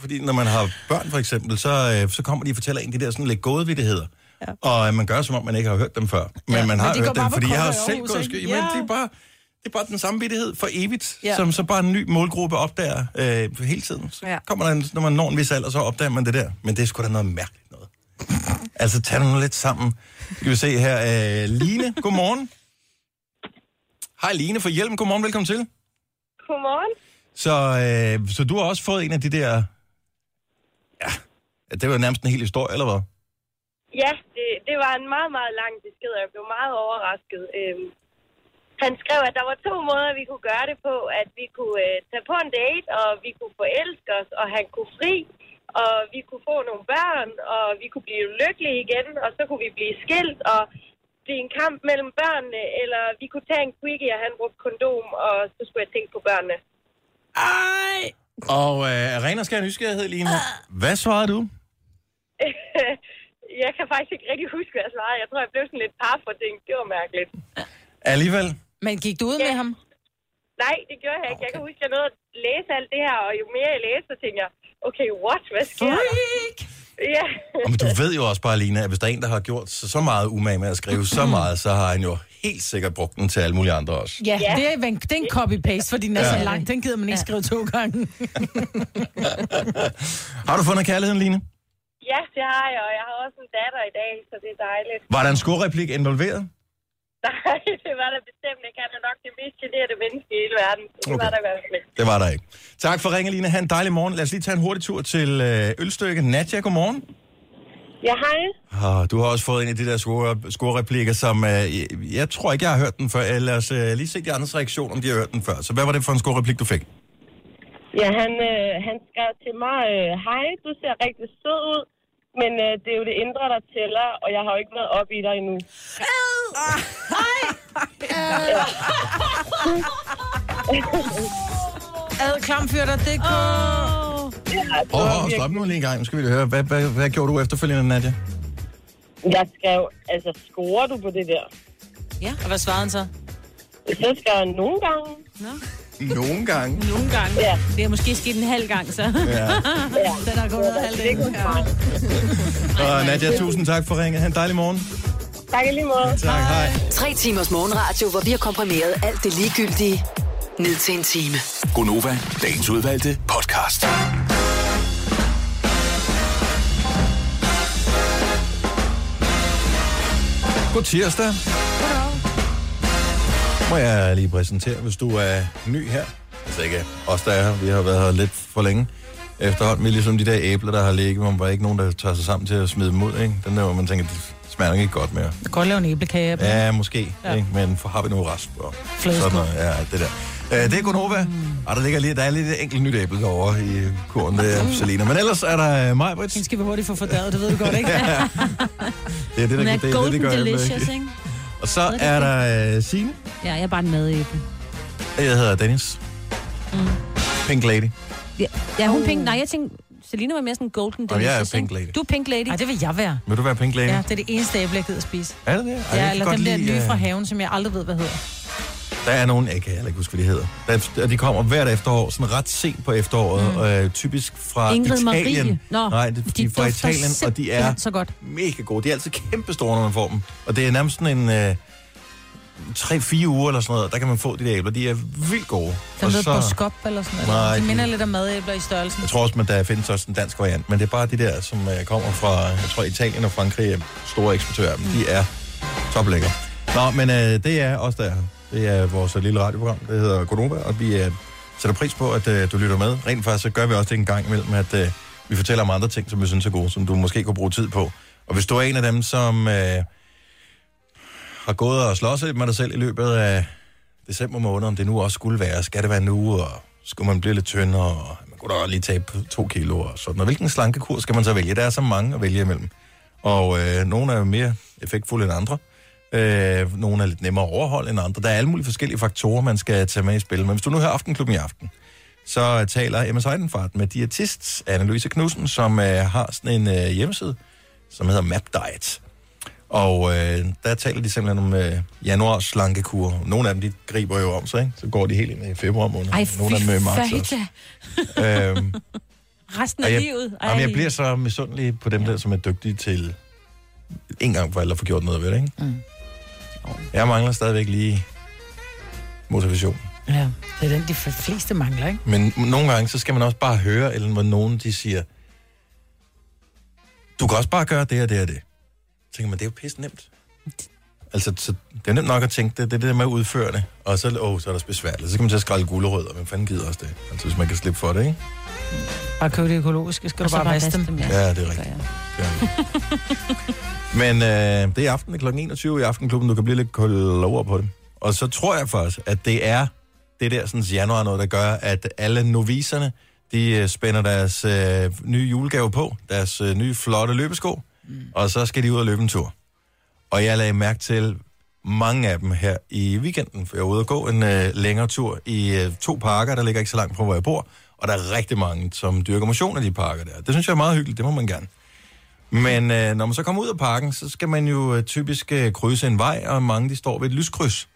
fordi når man har børn for eksempel, så, øh, så kommer de og fortæller en de der sådan lidt gådevidtigheder. Ja. Og øh, man gør som om, man ikke har hørt dem før. Men Ja, man men har de går hørt dem, fordi jeg har selv Aarhus, gået ikke? sky. Men Ja. det er bare... Det er bare den samme vittighed for evigt, ja. Som så bare en ny målgruppe opdager øh, hele tiden. Så ja. Kommer der, en, når man når en vis alder, så opdager man det der. Men det er sgu da noget mærkeligt noget. altså, tag nu lidt sammen. Skal vi se her. Øh, Line, godmorgen. Hej Line fra Hjelm, godmorgen, velkommen til. Godmorgen. Så, øh, så du har også fået en af de der... Ja, det var nærmest en hel historie, eller hvad? Ja, det, det var en meget, meget lang besked, og jeg blev meget overrasket. Øhm, han skrev, at der var to måder, vi kunne gøre det på. At vi kunne øh, tage på en date, og vi kunne forelske os, og han kunne fri, og vi kunne få nogle børn, og vi kunne blive lykkelige igen, og så kunne vi blive skilt, og blive en kamp mellem børnene, eller vi kunne tage en quickie, og han brugte kondom, og så skulle jeg tænke på børnene. Ej! Og øh, Arena skal have nysgerrighed, Line. Hvad svarede du? jeg kan faktisk ikke rigtig huske, hvad jeg svarede. Jeg tror, jeg blev sådan lidt par for ting. Det var mærkeligt. Alligevel. Men gik du ud med ham? Nej, det gjorde jeg ikke. Jeg kan huske, at jeg nåede at læse alt det her, og jo mere jeg læste, så tænkte jeg, okay, what? Hvad sker der? Ja. Og men du ved jo også bare, Line, at hvis der er en, der har gjort så, så meget umage med at skrive så meget, så har han jo helt sikkert brugt den til alle mulige andre også. Ja, Ja. det er, en, det er en copy-paste, fordi den er Ja. så lang. Den gider man ikke skrive to gange. Har du fundet kærligheden, Line? ja, det har jeg, og jeg har også en datter i dag, så det er dejligt. Var der en skorreplik involveret? Nej, det var der bestemt ikke. Han er nok det mest generede menneske i hele verden. Så det Okay. var der i hvert fald ikke. Det var der ikke. Tak for ringen, Line. Ha' en dejlig morgen. Lad os lige tage en hurtig tur til øh, Ølstykke. Nadja, godmorgen. Ja, hej. Oh, du har også fået en af de der score- scorereplikker, som øh, jeg, jeg tror ikke, jeg har hørt den før. Lad os øh, lige se de andres reaktion, om de har hørt den før. Så hvad var det for en scorereplik, du fik? Ja, han, øh, han skrev til mig, øh, hej, du ser rigtig sød ud, men øh, det er jo det indre, der tæller, og jeg har jo ikke været op i dig endnu. Ad klamfyrter.dk. Åh, oh, oh, stop nu lige en gang. Nu skal vi lige høre. Hvad, hvad, hvad gjorde du efterfølgende, Nadja? Jeg skrev, altså, scorer du på det der? Og hvad svarede han så? Så skrev jeg nogle gange. Nogle gange. nogle gange. Ja. Det er måske sket en halv gang, så. Ja. Den er gået er ikke hos mig. Og Nadja, tusind tak for ringet. Ha' en dejlig morgen. Tak i lige måde. Tak, hej. Tre timers morgenradio, hvor vi har komprimeret alt det ligegyldige ned til en time. Gonova, dagens udvalgte podcast. God tirsdag. Må jeg lige præsentere, hvis du er ny her. Altså ikke os, der er her. Vi har været her lidt for længe. Efterhånden, vi er ligesom de der æbler, der har ligget, hvor man bare ikke nogen, der tager sig sammen til at smide dem ud. Ikke? Den der, hvor man tænker, det smager ikke godt mere. Jeg kan godt lave en æblekage. Ja. Måske. Ja. Ikke? Men for har vi nu rest og sådan noget. Ja, det der. Uh, det er Gunova. Mm. Og der, ligger lige, der er lidt enkelt nyt æble derovre i kurven, det er Selina. Men ellers er der uh, mig, Brits. Den skal vi hurtigt få fordæret, det ved du godt, ikke? Det er det, der, det, er det, golden det gør delicious, ikke? ikke? Og så er der uh, Signe. Ja, jeg er bare en madæble. Jeg hedder Dennis. Mm. Pink Lady. Ja, ja hun pink. Nej, jeg tænkte, Selina var mere sådan golden Nå, jeg er delicious. pink lady. Du er pink lady. Nej, det vil jeg være. Vil du være Pink Lady? Ja, det er det eneste æble, jeg gider spise. Er det det? Ej, Ja, eller dem der nye øh, fra haven, som jeg aldrig ved, hvad hedder. Der er nogen, jeg kan heller ikke huske, hvad de hedder. Der, de kommer hvert efterår, sådan ret sent på efteråret, mm. øh, typisk fra Ingrid Italien. Marie. Nå, Nej, de, de er fra Italien, og de er så godt. mega gode. De er altid kæmpe store, når man får dem. Og det er nærmest sådan en øh, 3-4 uger eller sådan noget, der kan man få de der æbler. De er vildt gode. Og ved så- på skop eller sådan Nej, noget. De de- minder lidt om madæbler i størrelsen. Jeg tror også, at der findes også en dansk variant, men det er bare de der, som øh, kommer fra, jeg tror, Italien og Frankrig er store eksportører. Mm. De er toplækre. Nå, men øh, det er også der. Det er vores lille radioprogram, der hedder Godova, og vi øh, sætter pris på, at øh, du lytter med. Rent faktisk så gør vi også det en gang imellem, at øh, vi fortæller om andre ting, som vi synes er gode, som du måske kunne bruge tid på. Og hvis du er en af dem, som øh, har gået og slås lidt med dig selv i løbet af december måned, om det nu også skulle være, skal det være nu, og skulle man blive lidt tyndere, og man kunne da lige tabe to kilo og sådan. Og hvilken slankekur skal man så vælge? Der er så mange at vælge imellem. Og øh, nogle er jo mere effektfulde end andre. Øh, nogle er lidt nemmere at overholde end andre. Der er alle mulige forskellige faktorer, man skal tage med i spil. Men hvis du nu hører Aftenklubben i aften, så taler Emma Seidenfart med diætist Anne-Louise Knudsen, som øh, har sådan en øh, hjemmeside, som hedder Map Diet. Og øh, der taler de simpelthen om øh, januars slankekur. Nogle af dem, de griber jo om sig, ikke? Så går de helt ind i februar måned. Ej, Nogle af dem i marts også. Øhm, Resten af jeg, livet. Ej. Jamen, jeg bliver så misundelig på dem der, som er dygtige til en gang for alle at få gjort noget ved det, ikke? Mm. Jeg mangler stadigvæk lige motivation. Ja, det er den, de fleste mangler, ikke? Men nogle gange, så skal man også bare høre, eller hvor nogen de siger, du kan også bare gøre det og det og det. Så tænker man, det er jo pisse nemt. Altså, så det er nemt nok at tænke det, det er det der med at udføre det. Og så, oh, så er der besværligt. Så kan man til at skrælle gulerødder. Hvem fanden gider også det? Altså, hvis man kan slippe for det, ikke? Bare købe det økologiske, skal Og du så bare bare vaske dem. dem, Ja, det er rigtigt. Ja. Men øh, det er i aften kl. 21 i Aftenklubben. Du kan blive lidt klogere på det. Og så tror jeg faktisk, at det er det der sådan, januar noget, der gør, at alle noviserne, de øh, spænder deres øh, nye julegave på, deres øh, nye flotte løbesko, mm. og så skal de ud og løbe en tur. Og jeg lagde mærke til mange af dem her i weekenden, for jeg var ude og gå en øh, længere tur i øh, to parker, der ligger ikke så langt fra, hvor jeg bor, og der er rigtig mange, som dyrker motion i de parker der. Det synes jeg er meget hyggeligt, det må man gerne. Men øh, når man så kommer ud af parken, så skal man jo øh, typisk øh, krydse en vej, og mange de står ved et lyskryds.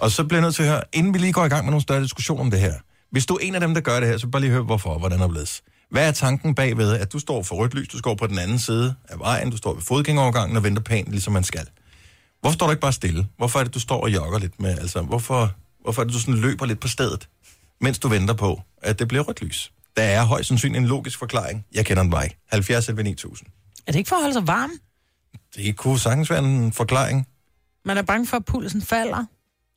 Og så bliver jeg nødt til at høre, inden vi lige går i gang med nogle større diskussioner om det her. Hvis du er en af dem, der gør det her, så bare lige hør, hvorfor, hvordan er blevet. Hvad er tanken bagved, at du står for rødt lys, du står på den anden side af vejen, du står ved fodgængerovergangen og venter pænt, ligesom man skal? Hvorfor står du ikke bare stille? Hvorfor er det, du står og jogger lidt med? Altså, hvorfor, hvorfor er det, du sådan løber lidt på stedet, mens du venter på, at det bliver rødt lys? Der er højst sandsynligt en logisk forklaring. Jeg kender den bare ikke. 70 9000. Er det ikke for at holde sig varm? Det kunne sagtens være en forklaring. Man er bange for, at pulsen falder.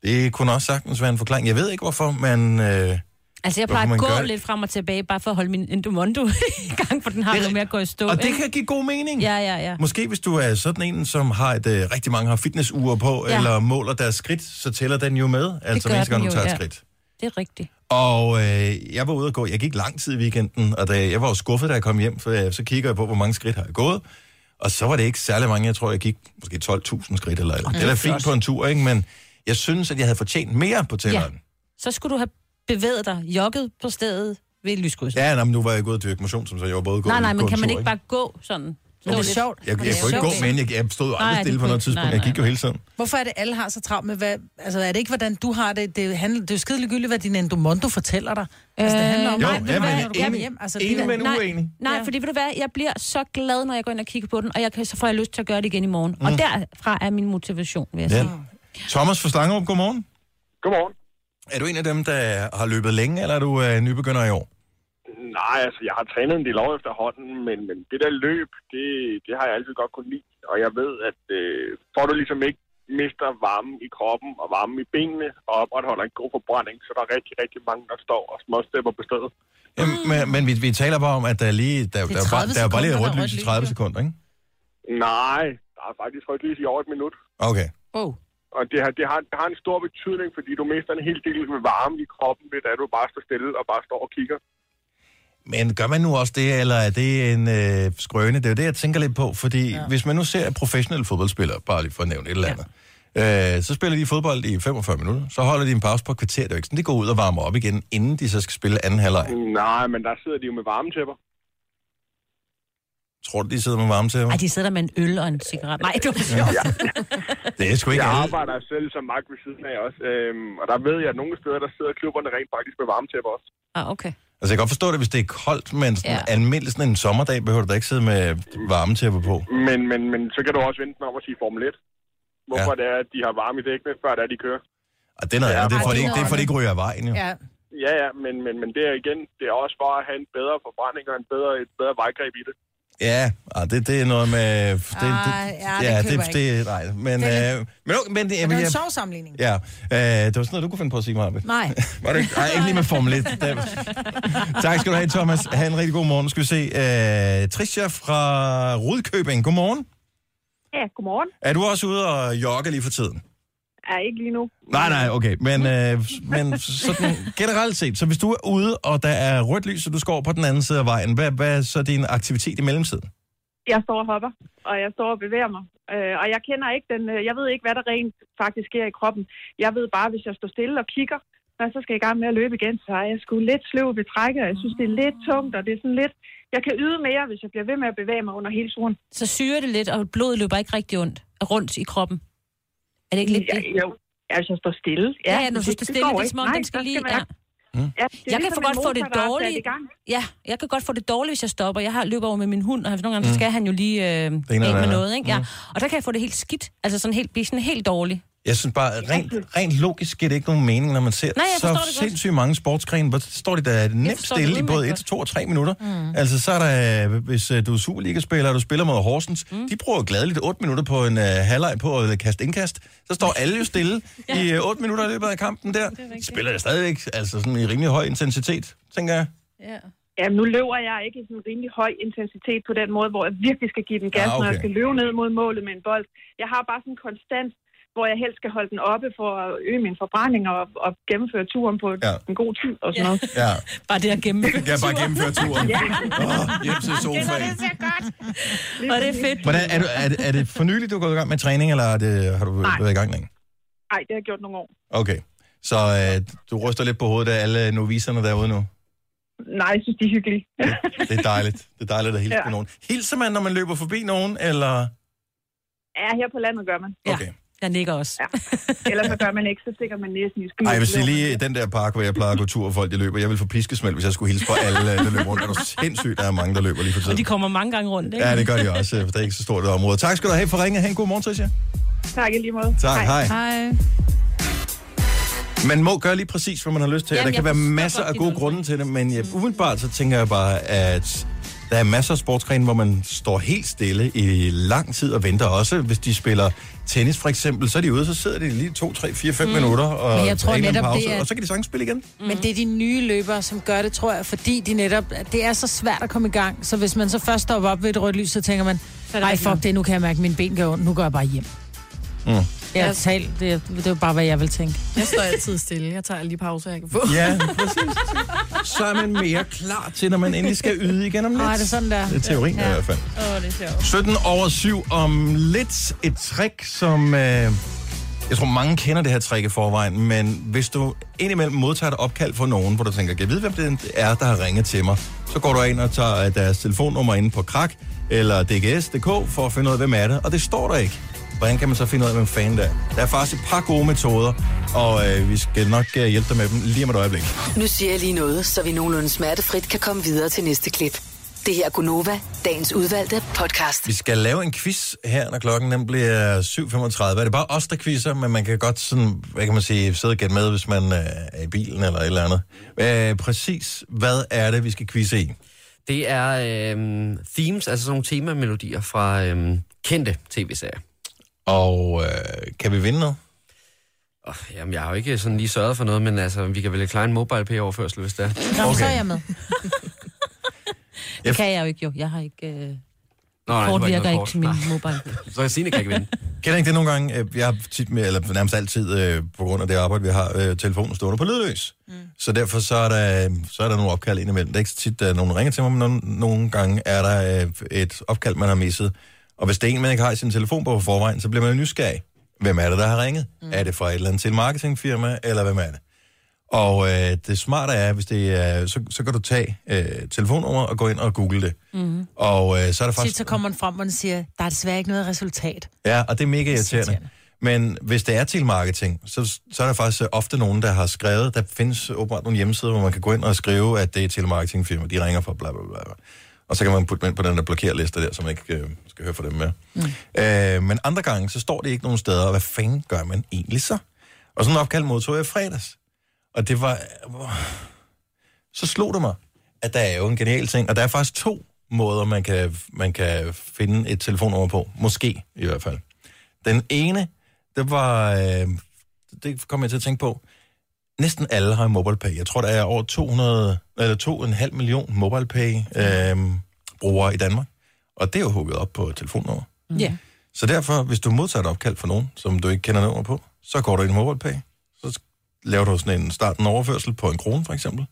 Det kunne også sagtens være en forklaring. Jeg ved ikke, hvorfor man... Øh, Altså, jeg plejer at gå det? lidt frem og tilbage, bare for at holde min endomondo i gang, for den har Det noget med at gå i stå. og det ikke? kan give god mening. Ja, ja, ja. Måske hvis du er sådan en, som har et, øh, rigtig mange har fitnessure på, ja. Eller måler deres skridt, så tæller den jo med. Altså hver gang, du jo, tager et ja. skridt. Det er rigtigt. Og øh, jeg var ude at gå, jeg gik lang tid i weekenden, og da, jeg var jo skuffet, da jeg kom hjem, for øh, så kigger jeg på, hvor mange skridt har jeg gået. Og så var det ikke særlig mange, jeg tror, jeg gik måske 12.000 skridt eller eller. Det er da fint på en tur, ikke? Men jeg synes, at jeg havde fortjent mere på tælleren. Ja. Så skulle du have bevæget dig, jogget på stedet ved et lyskryds. Ja, nej, men nu var jeg gået og dyrke motion, som så jeg var både gået nej, nej, men kan man tur, ikke bare gå sådan? Men det er sjovt. Jeg, jeg, jeg er kunne ikke gå, men jeg, jeg stod jo Nej, aldrig det stille på noget tidspunkt. Nej, Jeg nej, gik jo hele tiden. Hvorfor er det, alle har så travlt med, hvad... Altså, er det ikke, hvordan du har det? Det, handler, det er jo skide ligegyldigt, hvad din endomondo fortæller dig. Altså, det handler om, Jo, hvordan du ja, har, men hjem. Altså, enig, det, men nej, uenig. Nej, Ja. fordi ved du hvad, jeg bliver så glad, når jeg går ind og kigger på den, og jeg kan, så får jeg lyst til at gøre det igen i morgen. Mm. Og derfra er min motivation, vil jeg Ja. sige. Thomas fra Slangerup, godmorgen. Godmorgen. Er du en af dem, der har løbet længe, eller er du øh, nybegynder i år? Nej, altså, jeg har trænet en del år efterhånden, men, men det der løb, det, det har jeg altid godt kunne lide. Og jeg ved, at øh, får du ligesom ikke mister varmen i kroppen og varmen i benene og opretholder en god forbrænding, så der er rigtig, rigtig mange, der står og småstepper på stedet. Jamen, men men vi, vi taler bare om, at der er lige... Der, er der, er bare, 30 der er bare lige rødt lys i rødt 30 lys, jo. sekunder, ikke? Nej, der er faktisk rødt lys i over et minut. Okay. Oh. Og det har, det, har, det har en stor betydning, fordi du mister en hel del med varme i kroppen, ved at du bare står stille og bare står og kigger. Men gør man nu også det, eller er det en øh, skrøne? Det er jo det, jeg tænker lidt på, fordi ja. hvis man nu ser professionelle fodboldspillere, bare lige for at nævne et eller andet, ja. øh, så spiller de fodbold i 45 minutter, så holder de en pause på et kvarter, det er jo ikke sådan, de går ud og varmer op igen, inden de så skal spille anden halvleg. Nej, men der sidder de jo med varmetæpper. Tror du, de sidder med varme til? Ej, de sidder der med en øl og en cigaret. Nej, det var sjovt. Det er sgu ikke Jeg alle. arbejder selv som magt ved siden af også, øhm, og der ved jeg, at nogle steder, der sidder klubberne rent faktisk med varmetæpper også. Ah, okay. Altså, jeg kan godt forstå det, hvis det er koldt, men sådan Ja. almindeligt sådan en sommerdag behøver du da ikke sidde med varmetæpper på. Men, men, men så kan du også vente om at sige Formel 1. Hvorfor ja. det er, at de har varme i dækkene, før det er, de kører. Og det er noget Ja, andet. Det er for, det, det er det for, det ikke ryger af vejen, jo. Ja, Ja, ja, men, men, men det er igen, det er også bare at have en bedre forbrænding og en bedre, et bedre vejgreb i det. Ja, ah, det, det er noget med... Det, det, Ej, ja, det det, det, nej, men, Det er øh, men, okay, men det, men det er en sjov sammenligning. Ja, øh, det var sådan noget, du kunne finde på at sige, Marbe. Nej. Var det ikke? Nej, ikke lige med Formel 1. Det, tak skal du have, Thomas. Ha' en rigtig god morgen. Skal vi se. Øh, Tricia fra Rudkøbing, godmorgen. Ja, godmorgen. Er du også ude og jogge lige for tiden? Er ikke lige nu. Nej, nej, okay. Men, øh, men sådan generelt set, så hvis du er ude, og der er rødt lys, og du skal over på den anden side af vejen, hvad, hvad er så din aktivitet i mellemtiden? Jeg står og hopper, og jeg står og bevæger mig. Øh, og jeg kender ikke den, øh, jeg ved ikke, hvad der rent faktisk sker i kroppen. Jeg ved bare, hvis jeg står stille og kigger, når så skal jeg i gang med at løbe igen, så er jeg sgu lidt sløv ved trækket, og jeg synes, det er lidt tungt, og det er sådan lidt, jeg kan yde mere, hvis jeg bliver ved med at bevæge mig under hele turen. Så syrer det lidt, og blodet løber ikke rigtig ondt, rundt i kroppen. Er det ikke lidt ja, det? Jo, ja, jeg står stille. Ja, ja, når du står stille, det er ikke. som om, den skal lige... Ja. Ja, det Jeg kan ligesom få en godt få det dårligt. Ja, jeg kan godt få det dårligt, hvis jeg stopper. Jeg har løbet over med min hund, og nogle gange, så skal han jo lige øh, af med noget, ikke? Ja. Og der kan jeg få det helt skidt. Altså sådan helt, blive sådan helt dårlig. Jeg synes bare, at rent, rent logisk giver det ikke nogen mening, når man ser Nej, jeg så det godt. sindssygt mange sportsgrene, hvor står de der nemt stille i både udmærket 1, 2 og 3 minutter. Mm. Altså, så er der, øh, hvis øh, du er Superliga-spiller, og du spiller mod Horsens, mm. de bruger gladeligt 8 minutter på en uh, halvleg på at kaste indkast. Så står alle jo stille ja. i uh, 8 minutter i løbet af kampen der. De spiller det stadigvæk, altså sådan i rimelig høj intensitet, tænker jeg. Ja. Ja, nu løber jeg ikke i sådan en rimelig høj intensitet på den måde, hvor jeg virkelig skal give den gas, Ah, okay. når jeg skal løbe ned mod målet med en bold. Jeg har bare sådan en konstant, hvor jeg helst skal holde den oppe for at øge min forbrænding og, og gennemføre turen på Ja. ja. en god tid og sådan noget. Ja, Bare det at gennemføre. jeg bare gennemføre turen. Ja. Oh, hjem til sofaen. Og det er fedt. Hvordan, er, du, er, det, er det for nyligt, du er gået i gang med træning, eller er det, har du Nej. været i gang længe? Nej, det har jeg gjort nogle år. Okay. Så øh, du ryster lidt på hovedet af alle noviserne derude nu? Nej, jeg synes, de er hyggelige. Det er dejligt. Det er dejligt at hilse ja. Ja. på nogen. Hilser man, når man løber forbi nogen, eller... ja, her på landet gør man. Ja. Okay. Jeg nikker også. Ja. Ellers så gør man ikke, så stikker man næsen i skyen. Ej, jeg vil sige lige, i den der park, hvor jeg plejer at gå tur, og folk de løber, jeg vil få piskesmæld, hvis jeg skulle hilse på alle, der løber rundt. Er du sindssygt, der er mange, der løber lige for Og tiden. de kommer mange gange rundt, ikke? Ja, det gør de også, for det er ikke så stort et område. Tak skal du have for ringe. Ha' en god morgen, Tricia. Tak i lige måde. Tak, hej. Hej. Man må gøre lige præcis, hvad man har lyst til. Jamen, der kan være masser af gode grunde til det, men jeg, umiddelbart så tænker jeg bare, at der er masser af sportsgrene, hvor man står helt stille i lang tid og venter. Også hvis de spiller tennis for eksempel, så er de ude, så sidder de lige 2, 3, 4, 5 mm. minutter og, Men jeg tror netop, pause, det er- og så kan de sagtens spille igen. Men det er de nye løbere, som gør det, tror jeg, fordi de netop, det er så svært at komme i gang. Så hvis man så først stopper op ved et rødt lys, så tænker man, nej fuck det, nu kan jeg mærke, at mine ben gør ondt, nu går jeg bare hjem. Mm. Ja, tal, det, er- det er jo bare, hvad jeg vil tænke. Jeg står altid stille. Jeg tager alle de pauser, jeg kan få. Ja, præcis. Så er man mere klar til, når man endelig skal yde igen om lidt. Nej, det er sådan der. Det er teorien ja. i hvert fald. Åh, oh, det er sjovt. 17 over 7 om lidt et trick, som... Øh, jeg tror, mange kender det her trick i forvejen, men hvis du indimellem modtager et opkald fra nogen, hvor du tænker, kan jeg vide, hvem det er, der har ringet til mig, så går du ind og tager øh, deres telefonnummer inde på krak eller dgs.dk for at finde ud af, hvem er det, og det står der ikke. Hvordan kan man så finde ud af, hvem fanden det er? Der er faktisk et par gode metoder, og øh, vi skal nok øh, hjælpe dig med dem lige om et øjeblik. Nu siger jeg lige noget, så vi nogenlunde smertefrit kan komme videre til næste klip. Det her er Gunova, dagens udvalgte podcast. Vi skal lave en quiz her, når klokken den bliver 7.35. Er det bare os, der quizzer, men man kan godt sådan, hvad kan man sige, sidde og gætte med, hvis man øh, er i bilen eller et eller andet. Øh, præcis, hvad er det, vi skal quizze i? Det er øhm, themes, altså sådan nogle temamelodier fra øhm, kendte tv-serier. Og øh, kan vi vinde noget? Oh, jamen, jeg har jo ikke sådan lige sørget for noget, men altså, vi kan vel klare en mobile pay overførsel, hvis det er. Nå, okay. så er jeg med. Det kan jeg jo ikke, jo. Jeg har ikke... Øh, Nå, nej, kort virker ikke til min mobile. Så Signe kan ikke vinde. Kender ikke det nogle gange? Øh, Jeg har tit med, eller nærmest altid, øh, på grund af det arbejde, vi har, øh, telefonen stående på lydløs. Mm. Så derfor så er, der, så er der nogle opkald indimellem. Det er ikke så tit, at nogen ringer til mig, men nogle, nogle gange er der øh, et opkald, man har misset. Og hvis det er en, man ikke har i sin telefon på forvejen, så bliver man jo nysgerrig. Hvem er det, der har ringet? Mm. Er det fra et eller andet telemarketingfirma, eller hvem er det? Og øh, det smarte er, hvis det er, så, så kan du tage øh, telefonnummer og gå ind og google det. Mm. Og øh, så er der faktisk... så kommer man frem, og den siger, der er desværre ikke noget resultat. Ja, og det er mega irriterende. irriterende. Men hvis det er telemarketing, så, så er der faktisk øh, ofte nogen, der har skrevet, der findes åbenbart nogle hjemmesider, hvor man kan gå ind og skrive, at det er et telemarketingfirma, de ringer fra bla bla bla. Og så kan man putte dem ind på den der blokerliste der, så man ikke øh, skal høre fra dem mere. Mm. Øh, men andre gange, så står det ikke nogen steder, og hvad fanden gør man egentlig så? Og sådan en opkald modtog jeg i fredags. Og det var... øh, Så slog det mig, at der er jo en genial ting, og der er faktisk to måder, man kan, man kan finde et telefonnummer på. Måske i hvert fald. Den ene, det var... Øh, det kom jeg til at tænke på. Næsten alle har en MobilePay. Jeg tror, der er over 200, eller 2,5 million MobilePay øh, brugere i Danmark. Og det er jo hugget op på et telefonnummer. Ja. Så derfor, hvis du modtager et opkald fra nogen, som du ikke kender nummer på, så går du ind i MobilePay. Så laver du sådan en starten overførsel på en krone, for eksempel.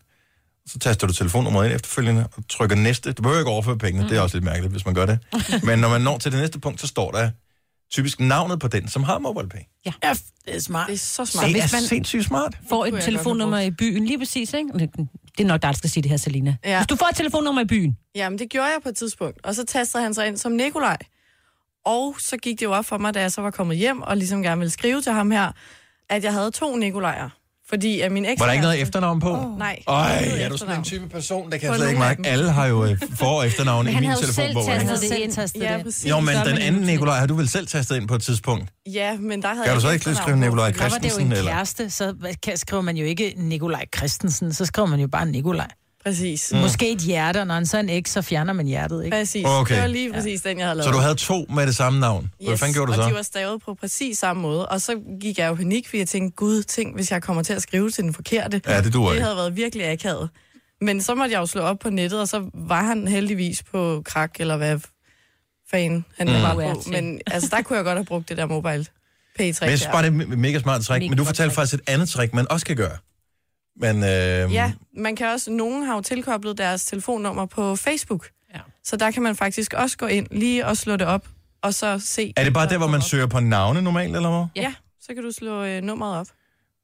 Så taster du telefonnummeret ind efterfølgende og trykker næste. Du behøver ikke overføre pengene, mm. det er også lidt mærkeligt, hvis man gør det. Men når man når til det næste punkt, så står der typisk navnet på den, som har MobilePay. ja, det er smart. Det er så smart. Det hvis er man- sindssygt smart. får et telefonnummer i byen, lige præcis, ikke? Det er nok dig, der skal sige det her, Selina. Ja. Hvis du får et telefonnummer i byen. Jamen, det gjorde jeg på et tidspunkt. Og så tastede han sig ind som Nikolaj. Og så gik det jo op for mig, da jeg så var kommet hjem, og ligesom gerne ville skrive til ham her, at jeg havde to Nikolajer. Fordi at min eks... Var der ikke noget efternavn på? Oh. Nej. Ej, Noget er du sådan en type person, der kan jeg slet ikke mærke. Alle har jo øh, for- og efternavn i han min havde jo selv telefonbog. ikke? tastet det ind. Ja, det. præcis. Jo, men den anden Nikolaj har du vel selv tastet ind på et tidspunkt? Ja, men der havde Kan jeg du så ikke skrive Nikolaj fordi- Der var det jo Christensen, en kæreste, så kan- skriver man jo ikke Nikolaj Christensen, så skriver man jo bare Nikolaj. Præcis. Mm. Måske et hjerte, og når han så er en eks, så fjerner man hjertet, ikke? Præcis. Okay. Det var lige præcis den, jeg havde lavet. Så du havde to med det samme navn? Hvad fanden gjorde du og så? de var stavet på præcis samme måde. Og så gik jeg jo i panik, fordi jeg tænkte, gud, tænk, hvis jeg kommer til at skrive til den forkerte. Ja, det duer Det ikke. havde været virkelig akavet. Men så måtte jeg jo slå op på nettet, og så var han heldigvis på krak, eller hvad fanden han Mm. var på. Men altså, der kunne jeg godt have brugt det der mobile pay 3 Men jeg synes bare, det er et mega smart trick. Mega Men du fortalte faktisk et andet trick, man også kan gøre. Men øh, Ja, man kan også, nogen har jo tilkoblet deres telefonnummer på Facebook. Ja. Så der kan man faktisk også gå ind lige og slå det op, og så se... er det bare der, hvor man op. søger på navne normalt, eller hvad? Ja, så kan du slå øh, nummeret op.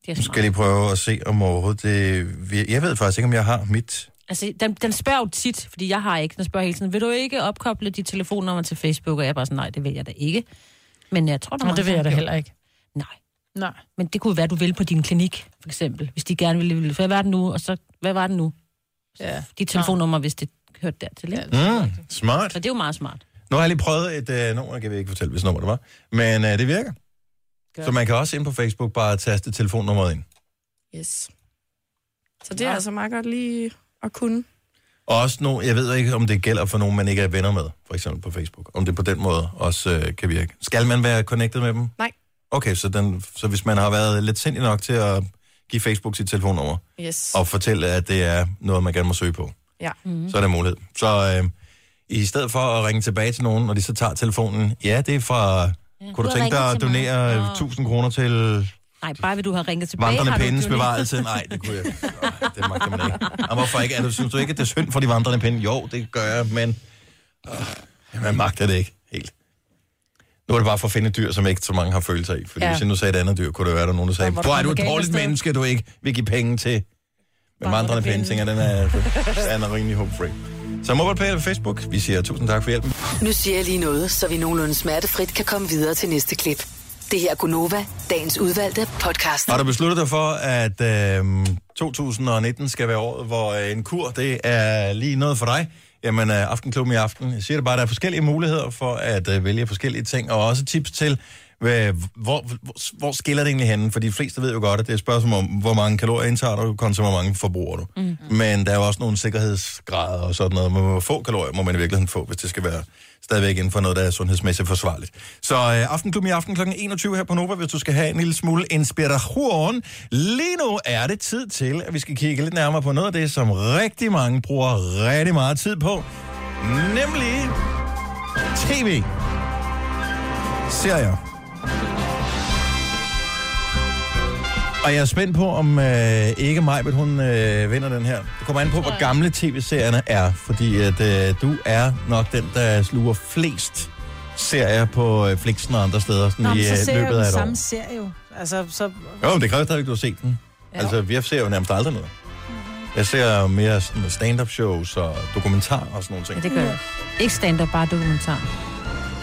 Nu skal jeg lige prøve at se, om overhovedet det... Jeg ved faktisk ikke, om jeg har mit... Altså, den, den spørger jo tit, fordi jeg har ikke. Den spørger hele tiden, vil du ikke opkoble dit telefonnummer til Facebook? Og jeg er bare sådan, nej, det vil jeg da ikke. Men jeg tror, der er Nå, det vil jeg da heller ikke. Nej, Nej. men det kunne være, du vil på din klinik, for eksempel. Hvis de gerne ville, ville hvad var det nu? Og så, hvad var det nu? Ja. Dit telefonnummer, hvis det hørte dertil. Ikke? Mm, smart. Så det er jo meget smart. Nu har jeg lige prøvet et øh, nummer, jeg kan ikke fortælle, hvis nummer det var. Men øh, det virker. Godt. Så man kan også ind på Facebook bare taste telefonnummeret ind. Yes. Så det er altså meget godt lige at kunne. Og også no, jeg ved ikke, om det gælder for nogen, man ikke er venner med, for eksempel på Facebook. Om det på den måde også øh, kan virke. Skal man være connected med dem? Nej. Okay, så, den, så hvis man har været lidt sindig nok til at give Facebook sit telefonnummer, Yes. og fortælle, at det er noget, man gerne må søge på, Ja. mm. så er der mulighed. Så øh, i stedet for at ringe tilbage til nogen, når de så tager telefonen, ja, det er fra... Ja, kunne du du har tænke dig at mig. donere Nå. 1000 kroner til Nej, bare vil du have ringet tilbage. vandrende har du pindes bevarelse? Nej, det kunne jeg ikke. Nej, det magter man ikke. Og hvorfor ikke? Er du, synes du ikke, at det er synd for de vandrende pinde? Jo, det gør jeg, men øh, man magter det ikke. Nu er det bare for at finde et dyr, som ikke så mange har følelser i. Fordi ja. Hvis jeg nu sagde et andet dyr, kunne det være, at der er nogen, der sagde, hvor du er du et dårligt afsted." menneske, du ikke vil give penge til. Men Vandrende pinde. tænker, den er, den er rimelig hope-free. Så MobilePay på Facebook. Vi siger tusind tak for hjælpen. Nu siger jeg lige noget, så vi nogenlunde smertefrit kan komme videre til næste klip. Det her er Gunova, dagens udvalgte podcast. Har du besluttet dig for, at øh, 2019 skal være året, hvor øh, en kur, det er lige noget for dig? Jamen, øh, Aftenklubben i aften. Jeg siger det bare, der er forskellige muligheder for at øh, vælge forskellige ting, og også tips til, hvor, hvor, hvor skiller det egentlig henne? For de fleste ved jo godt, at det er et spørgsmål om, hvor mange kalorier indtager du, kontra hvor mange forbruger du. Mm. Men der er jo også nogle sikkerhedsgrader og sådan noget. Hvor få kalorier må man i virkeligheden få, hvis det skal være stadigvæk inden for noget, der er sundhedsmæssigt forsvarligt. Så øh, Aftenklubben i aften kl. 21 her på Nova, hvis du skal have en lille smule inspiration. Lige nu er det tid til, at vi skal kigge lidt nærmere på noget af det, som rigtig mange bruger rigtig meget tid på. Nemlig tv. Serier. Og jeg er spændt på, om øh, ikke mig, men hun øh, vinder den her. Det kommer an på, hvor gamle tv-serierne er, fordi at, øh, du er nok den, der sluger flest serier på øh, Flixen og andre steder sådan Nå, i men så øh, ser jeg løbet jo af den et år. samme serie jo. Altså, så... Jo, men det kræver stadig, at du har set den. Ja. Altså, vi ser jo nærmest aldrig noget. Jeg ser mere sådan stand-up shows og dokumentar og sådan nogle ting. Ja, det gør jeg. Ikke stand-up, bare dokumentar.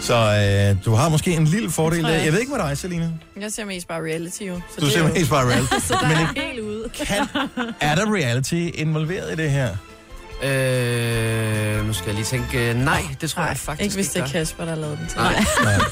Så øh, du har måske en lille fordel tror der. jeg. Jeg ved ikke med dig, Selina. Jeg ser mest bare reality jo. Så Du det ser er jo- mest bare reality. Så der Men er jeg helt ude. Kan, er der reality involveret i det her? Øh, nu skal jeg lige tænke. øh, Nej, det tror Nej, jeg faktisk ikke hvis det er. Kasper, der har lavet den til. Nej. Nej.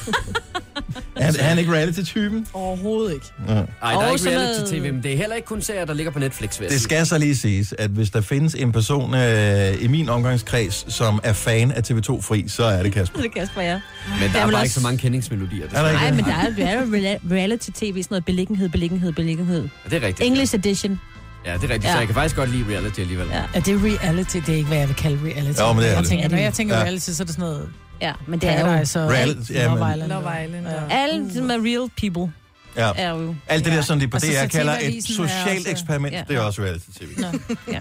Er, er han ikke reality-typen? Overhovedet ikke. Ja. Nej, der er ikke reality-tv, men det er heller ikke kun serier, der ligger på Netflix, vil jeg Det sige. skal så lige siges, at hvis der findes en person øh, i min omgangskreds, som er fan af TV2 Fri, så er det Kasper. Det er Kasper, ja. Men der er er bare også- ikke så mange kendingsmelodier. Det Er der ikke Nej, men der er, der er reality-tv, sådan noget beliggenhed, beliggenhed, beliggenhed. det er rigtigt. English edition. Ja, det er rigtigt. Ja. Så jeg kan faktisk godt lide reality alligevel. Ja. Er det reality? Det er ikke, hvad jeg vil kalde reality. Jo, men det er jeg det. Tænker, når jeg tænker Ja. reality, så er det sådan noget... Ja, men det er jo Paradise og Reality, ja, men- Love Island. Love Island. Ja. alle som er real people. Ja. er jo... Alt det der, som de på DR kalder et socialt også- eksperiment, Ja. det er også reality-tv. Nå, ja.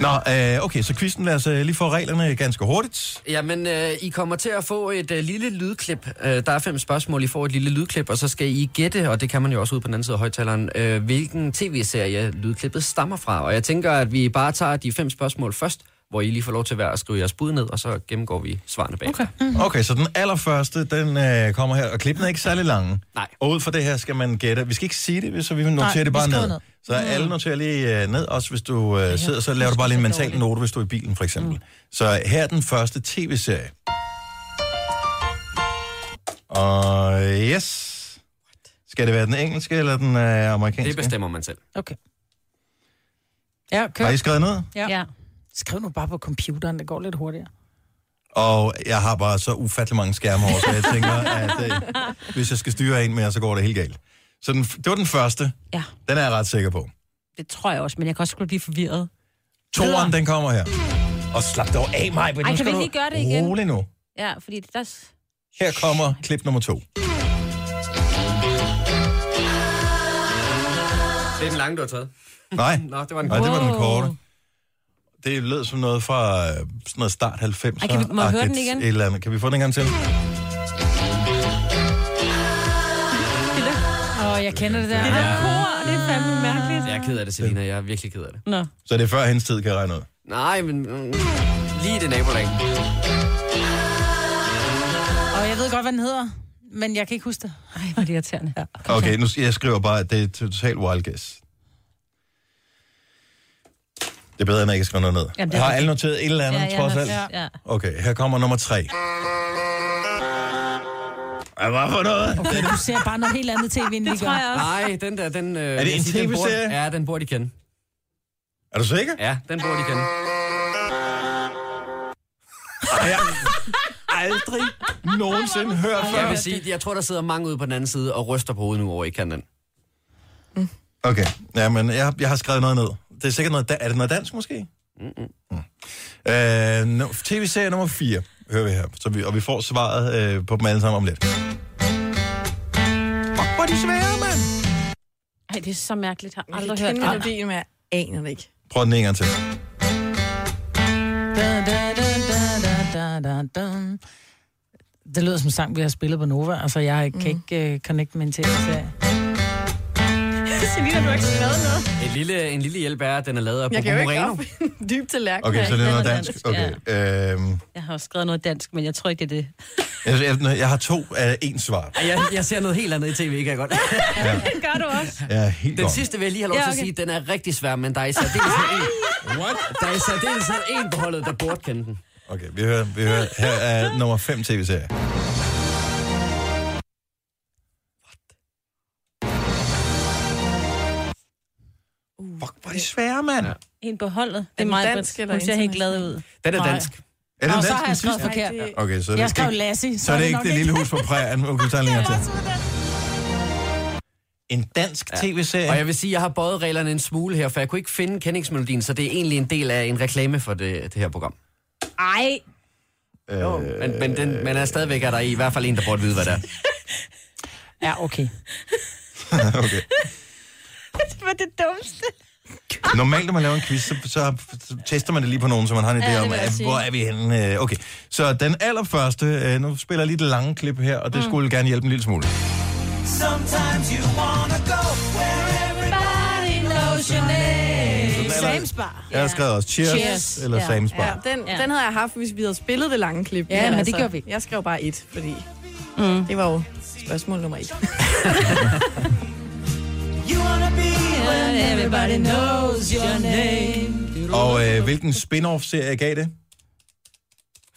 Nå, øh, okay, så quizzen lad os øh, lige få reglerne ganske hurtigt. Jamen, øh, I kommer til at få et øh, lille lydklip. Øh, der er fem spørgsmål, I får et lille lydklip, og så skal I gætte, og det kan man jo også ud på den anden side af højtaleren, øh, hvilken tv-serie lydklippet stammer fra. Og jeg tænker, at vi bare tager de fem spørgsmål først, hvor I lige får lov til hver at skrive jeres bud ned, og så gennemgår vi svarene bag. Okay. Okay, så den allerførste, den øh, kommer her, og klippen er ikke særlig lange. Nej. Og ud fra det her skal man gætte. Vi skal ikke sige det, så vi noterer Nej, det bare ned. ned. Så alle noterer lige øh, ned, også hvis du øh, sidder, så laver du bare lige en mental note, hvis du er i bilen, for eksempel. Mm. Så her er den første tv-serie. Og yes. Skal det være den engelske eller den øh, amerikanske? Det bestemmer man selv. Okay. Ja, kør. Har I skrevet ned? Ja. ja. Skriv nu bare på computeren, det går lidt hurtigere. Og jeg har bare så ufattelig mange skærme over, så jeg tænker, at øh, hvis jeg skal styre en mere, så går det helt galt. Så den, det var den første. Ja. Den er jeg ret sikker på. Det tror jeg også, men jeg kan også blive forvirret. Toren, den kommer her. Og slap dog af mig. men nu Ej, kan vi lige gøre det igen? Rolig nu. Ja, fordi det der... s- Her kommer klip nummer to. Det er den lange, du har taget. Nej, Nå, det var den Nej det var den korte. Det lød som noget fra øh, sådan noget start 90'er. Ej, kan vi- må høre den igen? Et eller andet. Kan vi få den en gang til? Åh, jeg kender det der. Det der kor, det er fandme mærkeligt. Jeg er ked af det, Selina. Jeg er virkelig ked af det. Nå. Så det er før hendes tid, kan jeg regne ud. Nej, men mm, lige det nabolag. Og jeg ved godt, hvad den hedder, men jeg kan ikke huske det. Ej, hvor er det irriterende. Ja. Okay, nu jeg skriver bare, at det er totalt wild guess. Det er bedre, end at jeg ikke skriver noget ned. Jamen, det er har alle noteret et eller andet, Ja, ja, trods alt? Ja. Okay, her kommer nummer tre. Hvad var for noget? Okay, du ser bare noget helt andet tv, end vi Det tror gør. jeg. Nej, den der, den... Øh, det jeg en TV-serie? Ja, den burde de kende. Er du sikker? Ja, den burde de kende. Ej, jeg har aldrig nogensinde hørt Jeg før. vil sige, jeg tror, der sidder mange ude på den anden side og ryster på hovedet nu over, I kan den. Okay, ja, men jeg, jeg har skrevet noget ned. Det er sikkert noget, da- er det noget dansk måske? Mm-mm. Mm. Øh, no, TV-serie nummer 4, hører vi her. Så vi, og vi får svaret øh, på dem alle sammen om lidt. Fuck, hvor er de svære, mand! Ej, det er så mærkeligt. Jeg har aldrig kan hørt det. melodien, men jeg aner det ikke. Prøv den en gang til. Da, da, da, da, da, da, da. Det lyder som en sang, vi har spillet på Nova. Altså, jeg kan ikke uh, connecte med en tv-serie. Selina, du har ikke skrevet noget. En lille, en lille hjælp er, at den er lavet af Jeg Bobo kan jo ikke Moreno. op en dyb tallerken. Okay, så det er noget dansk. Okay. Øhm, Jeg har også skrevet noget dansk, men jeg tror ikke, det er det. jeg, jeg, jeg har to af en svar. Ej, Jeg, jeg ser noget helt andet i tv, kan jeg godt. Det gør du også. Er helt Den godt. sidste vil jeg lige have lov Ja, til at okay. sige, den er rigtig svær, men der er i særdeleshed en, What? der er i særdeleshed en på holdet, der burde kende den. Okay, vi hører, vi hører. Her er nummer 5 tv-serie. Fuck, hvor er de svære, mand. Ja. En på holdet. Det er mig, dansk eller Hun ser helt glad ud. Den er dansk. Er det Og en så dansk har jeg skrevet forkert. Okay, så er Jeg det, skrev ikke, Lassie, så er det ikke det lille hus på prærien. Okay, en gang til. En dansk tv-serie? Og jeg vil sige, at jeg har bøjet reglerne en smule her, for jeg kunne ikke finde kendingsmelodien, så det er egentlig en del af en reklame for det, det her program. Ej, Øh, Men, men, den, men er stadigvæk er der i hvert fald en, der burde vide, hvad det er. Ja, okay. okay. det var det dummeste. Normalt, når man laver en quiz, så, så, tester man det lige på nogen, så man har en idé Ja, om, at, hvor er vi henne. Øh, Okay, så den allerførste, øh, nu spiller jeg lige det lange klip her, og det mm. skulle gerne hjælpe en lille smule. Sam's Bar. Jeg har skrevet også Cheers, Cheers. eller Ja. Sam's Bar. Ja, den, Ja. den havde jeg haft, hvis vi havde spillet det lange klip. Ja, men det gjorde vi ikke. Jeg skrev bare et, fordi mm. det var jo spørgsmål nummer et. Everybody knows your name. Og øh, hvilken spin-off-serie gav det?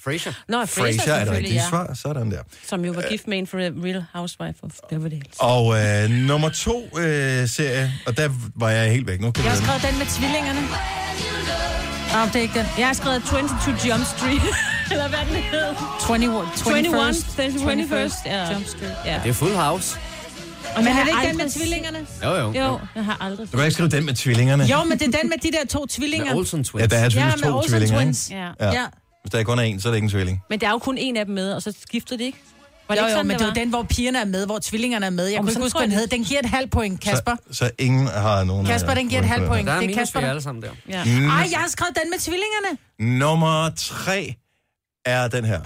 Frasier. Nå, Fraser, Frasier er det rigtige ja. svar. Sådan der. Som jo var gift med en for The Real Housewife of Beverly Hills. Og øh, nummer to øh, serie, og der var jeg helt væk nu. Kan Jeg har skrevet den med tvillingerne. Nå, det er ikke den. Jeg har skrevet 22 Jump Street. Eller hvad den hed. 21. 21. 21st. Ja. Jump Street. Ja. Det er Full House. Og Men jeg er det ikke den med tvillingerne? Jo, jo. Jo, jeg har aldrig... Du kan ikke skrive den med tvillingerne. Jo, men det er den med de der to tvillinger. Med Olsen Ja, Twins. der er Ja, selvfølgelig med to Olsen tvillinger, Twins. Ja. Ja. Ja. Hvis der kun er en, så er det ikke en tvilling. Men der er jo kun en af dem med, og så skiftede de ikke. Var det jo, ikke jo, sådan, men det det er var? jo den, hvor pigerne er med, hvor tvillingerne er med. Jeg Om kunne ikke huske, hvad den hed. Den giver et halvt point, Kasper. Så, så ingen har nogen... Kasper, øh, den giver et halvt point. Der er Det er Kasper. der- alle sammen der. Ja. Mm. Ej, jeg har skrevet den med tvillingerne. Nummer tre er den her.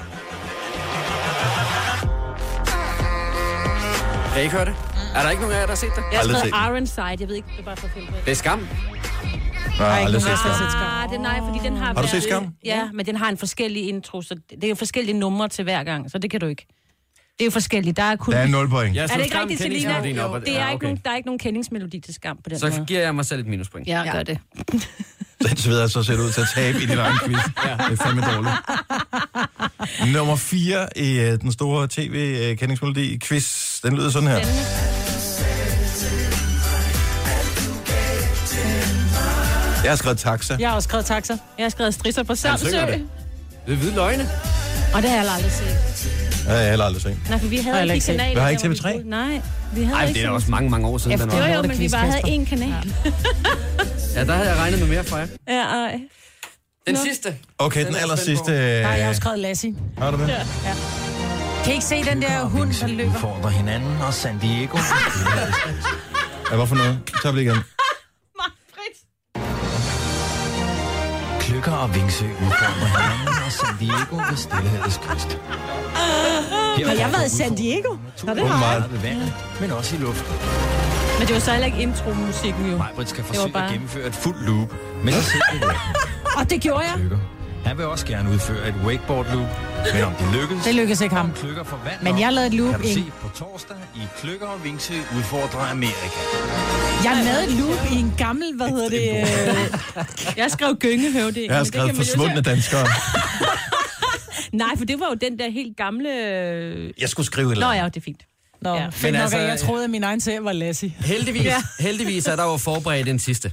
Kan I ikke høre det? Er der ikke nogen af jer, der har set det? Jeg har Aldrig skrevet set Iron Side. Jeg ved ikke, det er bare for film. Det er skam. Aldrig der har skam. set Skam. Ah, det, nej, fordi den har Har du været- set Skam? Ja, men den har en forskellig intro, så det er jo forskellige numre til hver gang, så det kan du ikke. Det er jo forskelligt. Der er kun... Der er 0 point. Jeg er det ikke rigtigt, Selina? Det er ja, ikke nogen, der er ikke nogen kendingsmelodi til skam på den Så måde. giver jeg mig selv et minuspoint. Ja, gør det. Den sveder så ser det ud til at tabe i din egen quiz. ja. Det er fandme dårligt. Nummer 4 i øh, den store tv-kendingsmelodi-quiz, den lyder sådan her. Jeg har skrevet taxa. Jeg har også skrevet taxa. Jeg har skrevet strisser på Samsø. det. Det er hvide løgne. Og det har jeg aldrig set. Det har jeg heller aldrig set. Nej, for vi Har havde ikke ikke set. kanaler. Vi har ikke der, hvor TV3? vi. Nej, vi havde Ej, ikke det er også mange, mange år siden, den Jo, var. jo, men vi bare havde én kanal. Ja, der havde jeg regnet med mere for jer. Ja, ej. Den sidste. Okay, den Den er aller sidste... Nej, jeg har Øh, skrevet Lassie. har du det? Kan I ikke se den der hund, der løber? udfordrer hinanden, og San Diego... Ja, hvorfor noget? Så tager vi det igen. Kløkker og Vingsø udfordrer hinanden, og San Diego ved Stillehavets kyst. Har jeg været i San Diego? Nå, det har jeg. Ved vandet, men også i luften. Men det var så heller ikke intro-musikken jo. Majbrit skal var forsøge bare- at gennemføre et fuldt loop, men så det Og det gjorde jeg. Kløkker. Han vil også gerne udføre et wakeboard loop, men om det lykkes... Det lykkedes ikke ham. Kløkker får vand Men jeg lavede et loop Kan du i- se på torsdag i Kløkker og Vingsø udfordrer Amerika. Jeg lavede et loop i en gammel, hvad hedder det? øh, Jeg skrev gyngehøvding. Jeg har skrevet forsvundne danskere. Nej, for det var jo den der helt gamle... Jeg skulle skrive et eller Nå andet. ja, det er fint. Nå, Ja. ja. Men nok, altså, jeg troede, at min egen serie var Lassie. Heldigvis, heldigvis er der jo forberedt den sidste.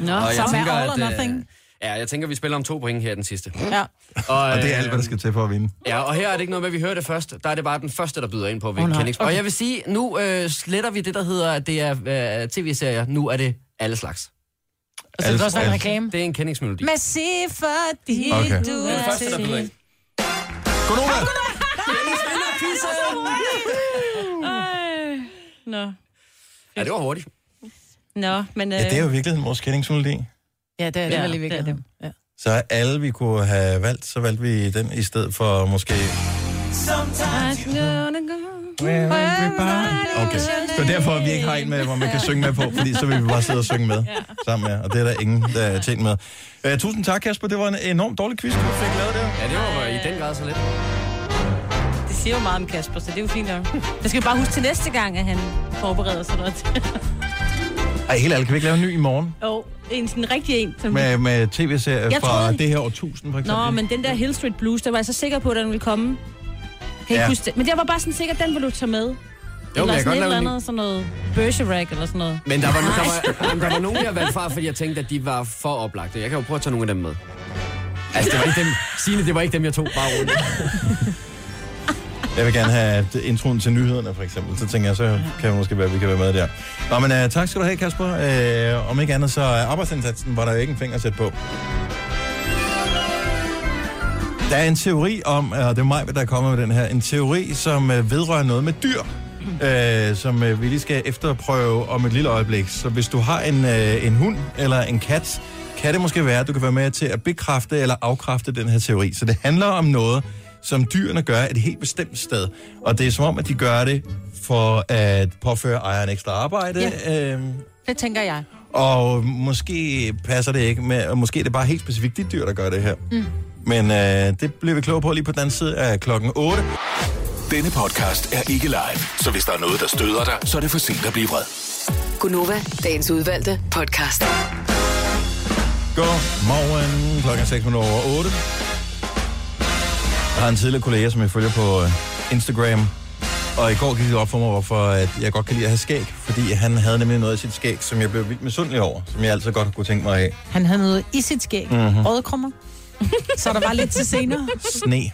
Nå, Og jeg Som er tænker, all or at, øh, nothing. Ja, jeg tænker, vi spiller om to point her den sidste. Ja. Og, Og det er alt, øh, hvad der skal til for at vinde. Ja, og her er det ikke noget med, at vi hører det først. Der er det bare den første, der byder ind på, hvilken nej. kendings. Og jeg vil sige, nu øh, sletter vi det, der hedder, at det er øh, tv-serier. Nu er det alle slags. Og så kan det også en reklame. Det er en kendingsmelodi. Men se, fordi Okay. du Det er det første, der byder ind. Godnova! Ej. Nå. Ja, det var hurtigt. Nå, men... Øh, Ja, det er jo i virkeligheden vores kendingsmelodi. Ja, det er det Ja, vel i det er virkeligheden. Ja. Så alle vi kunne have valgt, så valgte vi den i stedet for måske... Okay, så derfor at vi ikke har en med, hvor man kan synge med på, fordi så vil vi bare sidde og synge med sammen med, og det er der ingen, der er tjent med. Uh, tusind tak, Kasper. Det var en enormt dårlig quiz, du fik lavet der. Ja, det var i den grad så lidt. Det siger jo meget om Kasper, så det er jo fint nok. Jeg skal bare huske til næste gang, at han forbereder sig noget. Ej, helt ærligt, kan vi ikke lave en ny i morgen? Jo, en sådan rigtig en. Som Med, med tv-serier fra troede- det her årtusind, for eksempel. Nå, men den der Hill Street Blues, der var jeg så sikker på, at den ville komme. Kan Ja. ja. huske det? Men jeg var bare sådan sikker, at den ville du tage med. Jo, eller sådan et eller andet, sådan noget Bergerac eller sådan noget. Men der var, der, var, jamen, der var nogen, jeg valgte fra, fordi jeg tænkte, at de var for oplagte. Jeg kan jo prøve at tage nogle af dem med. Altså, det var ikke dem, Signe, det var ikke dem, jeg tog bare rundt. Jeg vil gerne have introen til nyhederne, for eksempel. Så tænker jeg, så kan vi måske være, vi kan være med der. Nå, men uh, tak skal du have, Kasper. Uh, om ikke andet, så uh, arbejdsindsatsen var der ikke en finger at sætte på. Der er en teori om, øh, og det er mig, der er kommet med den her, en teori, som vedrører noget med dyr, øh, som vi lige skal efterprøve om et lille øjeblik. Så hvis du har en, øh, en hund eller en kat, kan det måske være, at du kan være med til at bekræfte eller afkræfte den her teori. Så det handler om noget, som dyrene gør et helt bestemt sted. Og det er som om, at de gør det for at påføre ejeren ekstra arbejde. Ja. Øhm, Det tænker jeg. og måske passer det ikke med, og måske er det bare helt specifikt de dyr, der gør det her. Mm. Men øh, det bliver vi klogere på lige på den anden side af klokken 8. Denne podcast er ikke live, så hvis der er noget, der støder dig, så er det for sent at blive vred. Gunova, dagens udvalgte podcast. Godmorgen, klokken er 6 minutter over 8. Jeg har en tidligere kollega, som jeg følger på øh, Instagram. Og i går gik det op for mig, hvorfor at jeg godt kan lide at have skæg. Fordi han havde nemlig noget af sit skæg, som jeg blev vildt misundelig over. Som jeg altid godt kunne tænke mig af. Han havde noget i sit skæg. Mhm. Mm-hmm. Rødkrummer. så der var lidt til senere. Sne.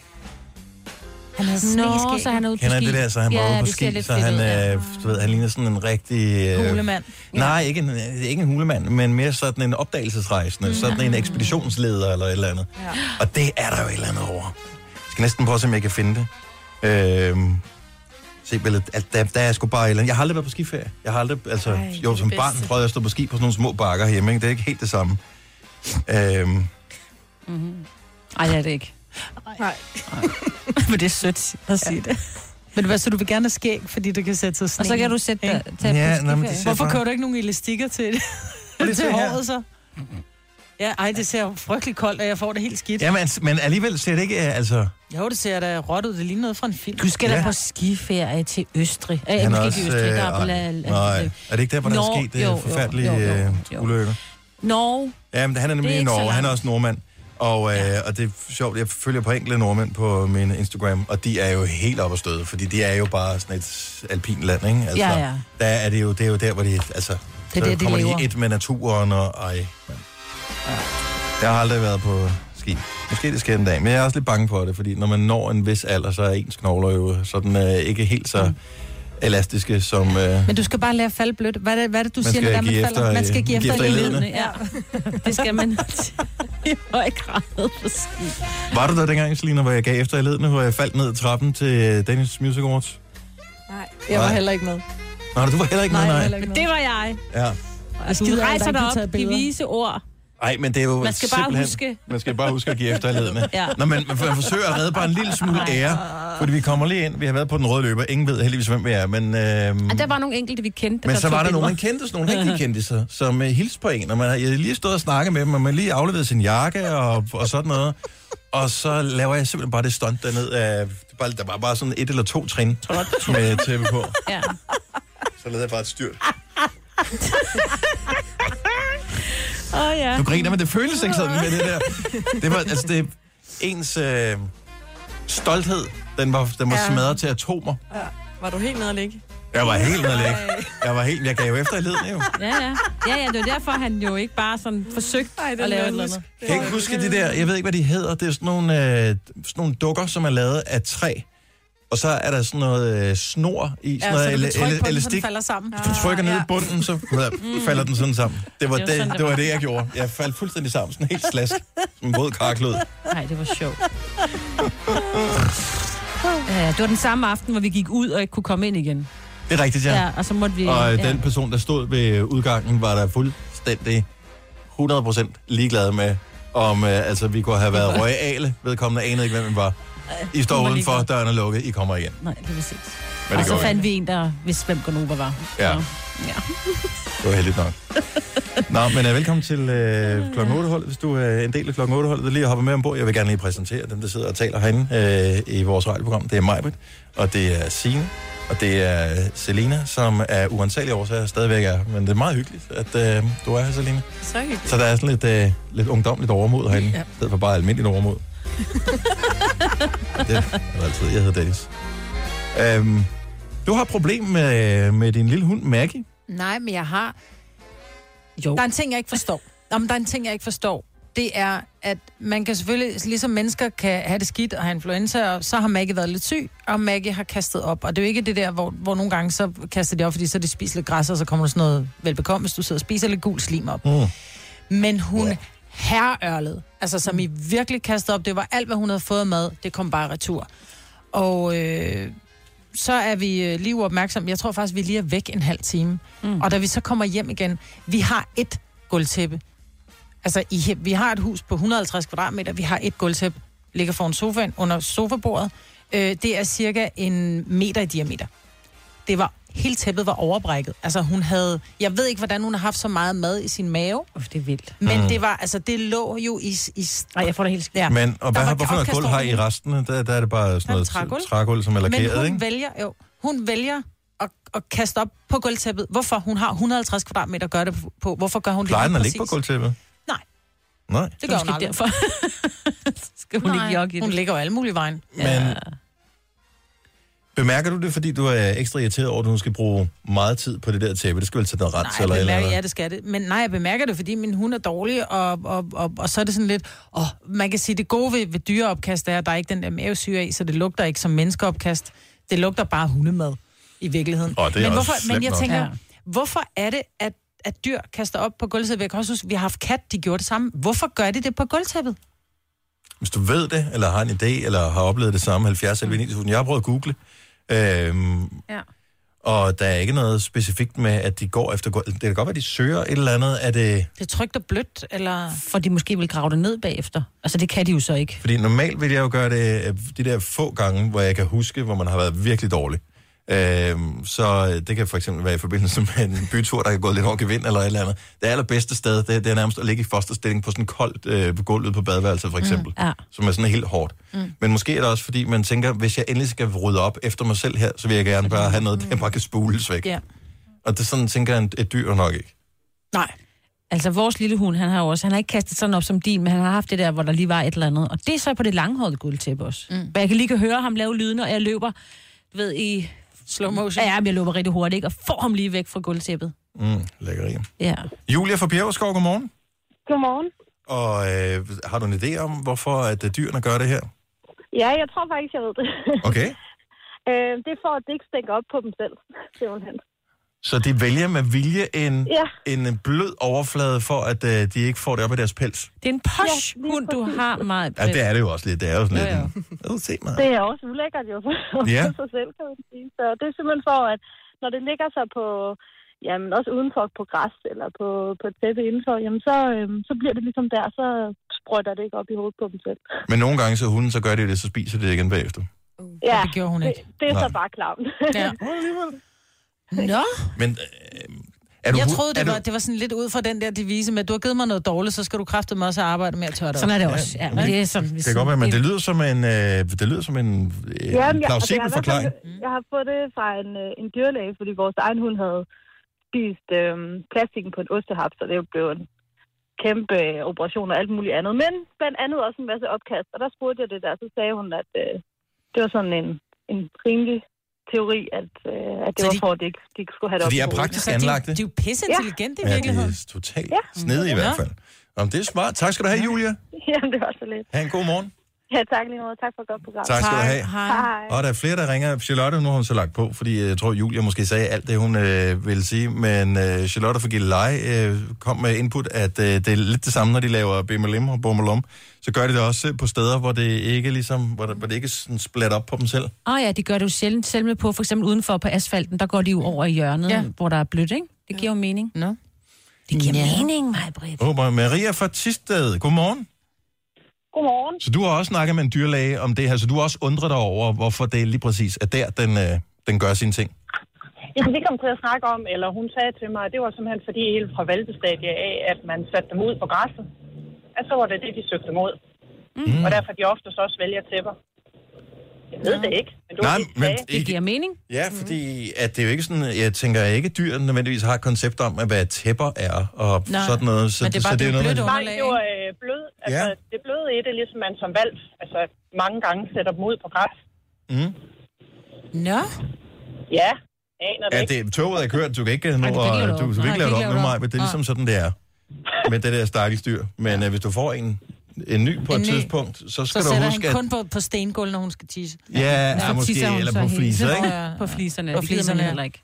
Han havde sne i Nå, skæg. så han er ude på Kender I ski. det der, så han var ja, ude på ski, så han, ud, ja. øh, du ved, han ligner sådan en rigtig... Øh, Hulemand. Nej, ikke en, ikke en hulemand, men mere sådan en opdagelsesrejsende, mm. sådan en ekspeditionsleder eller et eller andet. Ja. Og det er der jo et eller andet over. Skal næsten prøve at se, om jeg kan finde det. Øhm, se billedet. At der, der er sgu bare et eller andet. Jeg har aldrig været på skiferie. Jeg har aldrig, altså, Ej, jo, som barn prøvede jeg at stå på ski på sådan nogle små bakker hjemme, ikke? Det er ikke helt det samme. Øhm, Ej, det er det ikke. Nej. Men det er sødt at sige det. Men hvad, så du vil gerne have skæg, fordi du kan sætte sig sne Og så kan du sætte dig, Ja, på nå, skiferie. ser Hvorfor kører du ikke nogen elastikker til det? det til håret så? Ja, ej, det ser frygtelig koldt, og jeg får det helt skidt. ja, men, men alligevel ser det ikke, øh, altså... Jo, det ser da råt ud. Det ligner noget fra en film. Du skal Ja. da på skiferie til Østrig. Øh, Han måske er ikke i Østrig, øh, der er på ej, la- Nej, er det ikke der, hvor der er Norge, sket det jo, forfærdelige jo, jo, øh, jo. ulykker? Norge. Ja, men han er nemlig er i så Norge. Han er også nordmand. Og, øh, og det er sjovt, jeg følger på enkelte nordmænd på min Instagram, og de er jo helt op at støde, fordi de er jo bare sådan et alpin land, ikke? Altså, Ja, ja. Der er det, jo, det er jo der, hvor de, altså, Det så er der, de kommer lever. de i et med naturen, og ej, mand. Jeg har aldrig været på ski. Måske det sker en dag, men jeg er også lidt bange for det, fordi når man når en vis alder, så er ens knogler jo sådan øh, ikke helt så Mm. elastiske som... Øh, Men du skal bare lære at falde blødt. Hvad er det, hvad er det du Man siger, når man give falder? efter, man skal give give efter, efter ledene. Ja, det skal man i høj grad på ski. var du der dengang, Selina, hvor jeg gav efter i ledene, hvor jeg faldt ned ad trappen til Danish Music Awards? Nej. Jeg var Nej. heller ikke med. Nej, du var heller ikke Nej, med, nej. heller ikke med. Det var jeg. Ja. Altså, du rejser dig op, de vise ord. Ej, men det er jo Man skal bare huske- Man skal bare huske at give efter i ledene. Ja. Nå, men man, man forsøger at redde bare en lille smule ære, fordi vi kommer lige ind. Vi har været på den røde løber. Ingen ved heldigvis, hvem vi er, men... Øhm, Og der var nogle enkelte, vi kendte, men så var der nogen, man kendte, sådan nogle rigtige kendte sig, som uh, hilste på en, og man jeg lige stået og snakket med dem, og man lige afleveret sin jakke og, og sådan noget. Og så laver jeg simpelthen bare det stunt derned af... det Bare, der var bare sådan et eller to trin med tæppe på. Ja. Så lavede jeg bare et styrt. Oh, ja. Du griner, men det føles ikke sådan med det der. Det var, altså, det ens øh, stolthed, den var, den var Ja. smadret til atomer. Var du helt nede at ligge? Jeg var helt nede at. Jeg var helt, jeg gav jo efter i ledene jo. Ja, ja. Ja, ja, det var derfor, han jo ikke bare sådan forsøgte Ej, at lave et eller husk. andet. Jeg kan ikke huske de der, jeg ved ikke, hvad de hedder. Det er sådan nogle, øh, sådan nogle dukker, som er lavet af træ. Og så er der sådan noget øh, snor i, sådan Ja, så noget du el- el- på den, så den elastik. falder sammen. Hvis du trykker ned i bunden, så falder den sådan sammen. Det var Det var det, det, var det, jeg gjorde. Jeg faldt fuldstændig sammen, sådan helt slask. Som en våd karklud. Nej, det var sjovt. Ja, det var den samme aften, hvor vi gik ud og ikke kunne komme ind igen. Det er rigtigt, ja. Ja, og så måtte vi... Og øh, ja. den person, der stod ved udgangen, var der fuldstændig 100% ligeglad med, om øh, altså, vi kunne have været royale. Vedkommende anede ikke, hvem vi var. I står udenfor, døren er lukket, I kommer igen. Nej, det var præcis. Men Og det så går fandt vi en, der vidste, hvem Gonova var. Ja. Så, ja. Det var heldigt nok. Nå, men uh, velkommen til uh, klokken 8 holdet hvis du er en del af klokken 8 holdet lige har hoppet med ombord. Jeg vil gerne lige præsentere dem, der sidder og taler herinde uh, i vores radioprogram. Det er Majbrit, og det er Signe, og det er Selina, som er uansagelige årsager stadigvæk er. Men det er meget hyggeligt, at uh, du er her, Selina. Så hyggeligt. Så der er sådan lidt, uh, lidt ungdomligt overmod herinde, ja. i stedet for bare almindeligt overmod. det er der altid. Jeg hedder Dennis. Um, du har problem med, med din lille hund, Maggie. Nej, men jeg har... Jo. Der er en ting, jeg ikke forstår. Om der er en ting, jeg ikke forstår. Det er, at man kan selvfølgelig, ligesom mennesker kan have det skidt og have influenza, og så har Maggie været lidt syg, og Maggie har kastet op. Og det er jo ikke det der, hvor, hvor nogle gange så kaster de op, fordi så de spiser lidt græs, og så kommer der sådan noget velbekomme, hvis du sidder og spiser lidt gul slim op. Mm. Men hun ja. Herreørlede, altså som I virkelig kastede op, det var alt, hvad hun havde fået mad, det kom bare retur. Og øh, så er vi øh, lige uopmærksomme. Jeg tror faktisk, vi lige er væk en halv time. Mm. Og da vi så kommer hjem igen, vi har et gulvtæppe. Altså, i, vi har et hus på 150 kvadratmeter, vi har et gulvtæppe, ligger foran sofaen, under sofabordet. Øh, det er cirka en meter i diameter. Det var, hele tæppet var overbrækket. Altså, hun havde, jeg ved ikke, hvordan hun har haft så meget mad i sin mave, Uff, det er vildt. men Mm. det var, altså, det lå jo i... i Nej, jeg får det helt skidt. ja. Men, og hvad, har, hvorfor noget gulv har I det resten? Der, der er det bare sådan noget trægulv. trægulv, som er Men lakeret, hun ikke? vælger, jo, hun vælger at, at kaste op på gulvtæppet. Hvorfor? Hun har 150 kvadratmeter at gøre det på. Hvorfor gør hun det Plejer den lige at ligge på gulvtæppet? Nej. Nej. Det gør hun aldrig. derfor. Skal hun Nej, ikke jogge i hun det? ligger jo alle mulige vejen. Men bemærker du det, fordi du er ekstra irriteret over, at du skal bruge meget tid på det der tæppe? Det skal vel til noget ret Nej, eller eller bemærker, andet? ja, det skal det. Men nej, jeg bemærker det, fordi min hund er dårlig, og, og, og, og så er det sådan lidt... Åh, man kan sige, det gode ved, ved dyreopkast er, at der er ikke den der mavesyre i, så det lugter ikke som menneskeopkast. Det lugter bare hundemad i virkeligheden. Åh, det er men, også hvorfor, men jeg nok. tænker, hvorfor er det, at, at dyr kaster op på gulvtæppet? Jeg kan også huske, vi har haft kat, de gjorde det samme. Hvorfor gør de det på gulvtæppet? Hvis du ved det, eller har en idé, eller har oplevet det samme, 70 eller 9000. Jeg har prøvet at google, Øhm, Ja. og der er ikke noget specifikt med, at de går efter... Det kan godt være, at de søger et eller andet. Er det... Det er trygt og blødt, eller... For de måske vil grave det ned bagefter. Altså, det kan de jo så ikke. Fordi normalt vil jeg jo gøre det øh, de der få gange, hvor jeg kan huske, hvor man har været virkelig dårlig. Øhm, så det kan for eksempel være i forbindelse med en bytur, der kan gå lidt over gevind eller et eller andet. Det allerbedste sted, det, det er nærmest at ligge i fosterstilling på sådan en koldt øh, på gulvet på badeværelset for eksempel, Mm, ja. som er sådan helt hårdt. Mm. Men måske er det også, fordi man tænker, hvis jeg endelig skal rydde op efter mig selv her, så vil jeg gerne bare have noget, der bare kan spules væk. Ja. Og det er sådan, tænker jeg, et dyr nok ikke. Nej. Altså, vores lille hund, han har jo også, han har ikke kastet sådan op som din, men han har haft det der, hvor der lige var et eller andet. Og det er så på det langhårede gulvtæppe også. Mm. Hvor jeg kan lige kan høre ham lave lyden, og jeg løber, du ved, i... Slow motion. Ja, men jeg løber rigtig hurtigt, ikke? Og får ham lige væk fra gulvtæppet. Mm, lækkeri. Ja. Julia fra Bjergskov, godmorgen. Godmorgen. Og øh, har du en idé om, hvorfor at øh, dyrene gør det her? Ja, jeg tror faktisk, jeg ved det. Okay. øh, det er for, at det ikke stænker op på dem selv, simpelthen. Så de vælger med vilje en, Ja. en blød overflade, for at øh, de ikke får det op i deres pels. Det er en posh ja, hund, du har, meget. Ja, det er det jo også lidt. Det er jo sådan Ja, lidt... ja. en- se mig. Det er også ulækkert jo for Ja. sig selv, kan man sige. Så det er simpelthen for, at når det ligger sig på, jamen også udenfor på græs eller på, på et tæppe indenfor, jamen så, øhm, så bliver det ligesom der, så sprøjter det ikke op i hovedet på dem selv. Men nogle gange så hunden, så gør de det, så spiser de det igen bagefter. Ja, det gjorde hun det, ikke. det er så Nej. bare klamt. Ja. Nå. Men øh, er du, jeg troede, er det du- var, det var sådan lidt ud fra den der devise med, at du har givet mig noget dårligt, så skal du kraftedeme også arbejde med at tørre det Sådan er det også. Ja, men det er sådan, Det kan godt være, men det lyder som en, øh, det lyder som en øh, Jamen, jeg, altså, jeg, plausibel hvert forklaring. jeg har fået det fra en, øh, en dyrlæge, fordi vores egen hund havde spist øh, plastikken på en ostehaps, og det blev en kæmpe øh, operation og alt muligt andet. Men blandt andet også en masse opkast, og der spurgte jeg det der, så sagde hun, at øh, det var sådan en, en rimelig teori, at, øh, at det Så var de- for, at de ikke, de ikke skulle have det Så op de i er praktisk Så de, anlagte. de er jo pisse intelligente i Ja, det virkeligheden. er totalt Ja. snedigt i Ja. hvert fald. Jamen, det er smart. Tak skal du have, Julia. Jamen, det var så lidt. Ha' en god morgen. Ja, tak lige måde. Tak for et godt program. Tak skal du have. Hej. Og der er flere, der ringer. Charlotte, nu har hun så lagt på, fordi jeg tror, Julia måske sagde alt det, hun øh, ville sige. Men øh, Charlotte fra Gilleleje øh, kom med input, at øh, det er lidt det samme, når de laver bimmelim og bummelum. Så gør de det også øh, på steder, hvor det ikke ligesom, hvor, der, hvor det ikke sådan splat op på dem selv. Åh oh, ja, de gør det jo sjældent selv med på, for eksempel udenfor på asfalten, der går de jo over i hjørnet, Ja. hvor der er blødt, ikke? Det giver jo mening. Nå. Det giver Ja. mening, mig, Britt. Oh, Maria fra Tisted, godmorgen. Godmorgen. Så du har også snakket med en dyrlæge om det her, så du har også undret dig over, hvorfor det lige præcis er der, den, øh, den gør sine ting. Jamen, vi kom til at snakke om, eller hun sagde til mig, at det var simpelthen fordi helt fra valpestadiet af, at man satte dem ud på græsset. At så var det det, de søgte mod. Mm. Og derfor de oftest også vælger tæpper. Jeg ved det ikke, men du Nej, men sagde. Det giver mening. Ja, fordi at det er jo ikke sådan, jeg tænker ikke, at dyr nødvendigvis har et koncept om, at hvad tæpper er, og Nej, sådan noget. Så, men det er bare- så det er jo noget, blødt man- Nej, underlag, det var øh, blød. Altså, Ja. det bløde i det, ligesom man som valp, altså mange gange sætter dem ud på græs. Mm. Nå. Ja, aner det Ja, ikke. det, toget er kørt, du kan ikke, nå, du kan ikke lave det du, du kan ikke lave det om nu, ikke men det er om. ligesom sådan, det er. Med det der stakkelsdyr. Men øh, hvis du får en, en ny på En et ny. tidspunkt, så Så skal du sætter huske, han at... kun på, på stengulv, når hun skal tisse. Ja, ja, måske, tisser hun eller så på fliser, ikke? Ja. På fliserne. På fliserne ja. heller ikke.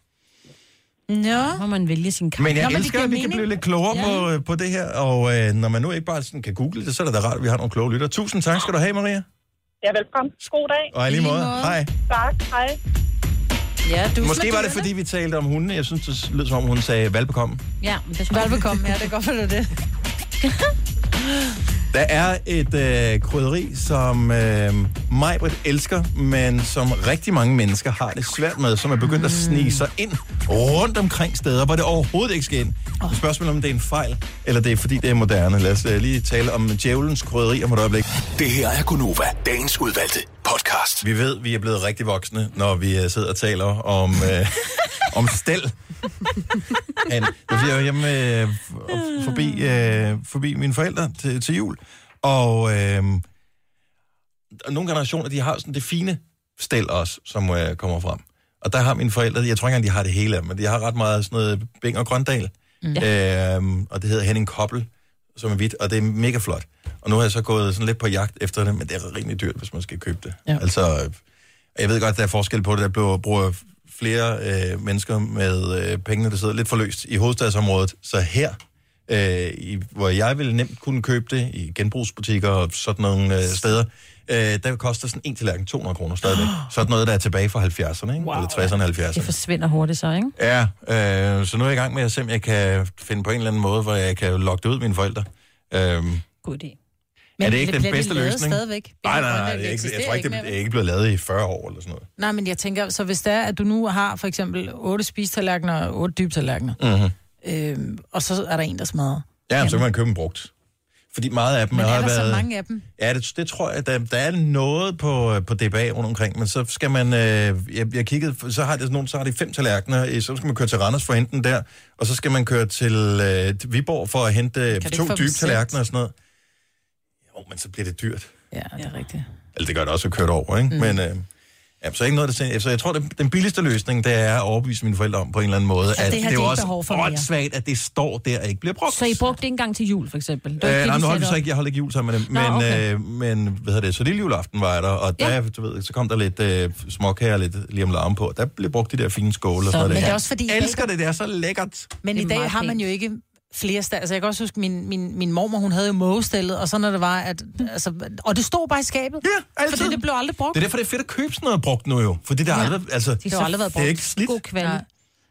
Nå. Må man vælge sin kamp. Men jeg Nå, men det elsker, giver at vi kan mening. blive lidt klogere Ja. på, øh, på det her, og øh, når man nu ikke bare sådan kan google det, så er det da rart, at vi har nogle kloge lytter. Tusind tak skal du have, Maria. Ja, velkommen. God dag. Og i lige måde. Hej. Tak. Hej. Ja, du Måske var det, fordi vi talte om hunde. Jeg synes, det lød som om, hun sagde velbekomme. Ja, men det skulle Velbekomme, ja, det er godt for det. Der er et øh, krydderi, som øh, Majbrit elsker, men som rigtig mange mennesker har det svært med, som er begyndt at snige sig ind rundt omkring steder, hvor det overhovedet ikke skal ind. Oh. Spørgsmålet om det er en fejl, eller det er fordi, det er moderne. Lad os øh, lige tale om djævelens krydderi om et øjeblik. Det her er Gunova, dagens udvalgte podcast. Vi ved, vi er blevet rigtig voksne, når vi øh, sidder og taler om, øh, om stel. Han, jeg var hjemme øh, forbi, øh, forbi mine forældre til, til jul, og øh, og nogle generationer, de har sådan det fine stel også, som øh, kommer frem. Og der har mine forældre, jeg tror ikke engang, de har det hele, men de har ret meget sådan noget Bing og Grøndal. Mm. Øh, og det hedder Henning Koppel, som er hvidt, og det er mega flot. Og nu har jeg så gået sådan lidt på jagt efter det, men det er rimelig dyrt, hvis man skal købe det. Ja. Altså, jeg ved godt, der er forskel på det. Der bliver, bruger flere øh, mennesker med øh, pengene, der sidder lidt forløst i hovedstadsområdet. Så her øh, i, hvor jeg ville nemt kunne købe det i genbrugsbutikker og sådan nogle øh, steder, øh, der koster sådan en tallerken 200 kroner stadigvæk. Sådan noget, der er tilbage fra 70'erne, ikke? Wow. eller 60'erne og Det 70'erne. forsvinder hurtigt så, ikke? Ja, øh, så nu er jeg i gang med at se, om jeg kan finde på en eller anden måde, hvor jeg kan lokke det ud mine forældre. Øhm, God idé. er det ikke den bliver de bedste løsning? Stadigvæk? Nej, nej, nej, det er ikke, jeg tror ikke, det er ikke blevet lavet i 40 år eller sådan noget. Nej, men jeg tænker, så hvis det er, at du nu har for eksempel otte spistallerkener og otte dybtallerkener, Mm-hmm. Øhm, og så er der en, der smadrer. Ja, så kan man købe dem brugt. Fordi meget af dem Men har er der været... så mange af dem? Ja, det, det tror jeg, der, der er noget på, på DBA rundt omkring, men så skal man, øh, jeg, jeg kiggede, så har det sådan nogle, så har de fem tallerkener, øh, så skal man køre til Randers for at hente den der, og så skal man køre til, øh, Viborg for at hente øh, ikke to dybe tallerkener og sådan noget. Jo, men så bliver det dyrt. Ja, det er rigtigt. Eller det gør det også at køre det over, ikke? Mm. Men øh, ja, så ikke noget, der Så jeg tror, det, den billigste løsning, det er at overbevise mine forældre om på en eller anden måde, Ja, at det det er jo også åndssvagt, at det står der og ikke bliver brugt. Så I brugte det ikke engang til jul, for eksempel? Det Øh, nej, nu holdt vi så ikke, jeg holdt ikke jul sammen med dem, Nå, men, okay. øh, men hvad hedder det, så lille juleaften var jeg der, og der, Ja. du ved, så kom der lidt øh, småkager og lidt lige om larm på, der blev brugt de der fine skåle og Så, sådan noget. men der. det er også fordi, jeg elsker det, det er så lækkert. Men i dag har man jo ikke flere steder. Altså, jeg kan også huske, min, min, min mormor, hun havde jo mågestillet, og så når det var, at... Altså, og det stod bare i skabet. Ja, altid. Fordi det blev aldrig brugt. Det er derfor, det er fedt at købe sådan noget brugt nu jo, fordi det har Ja. aldrig, altså, Det har aldrig været det er brugt. ikke slidt. God kvalitet.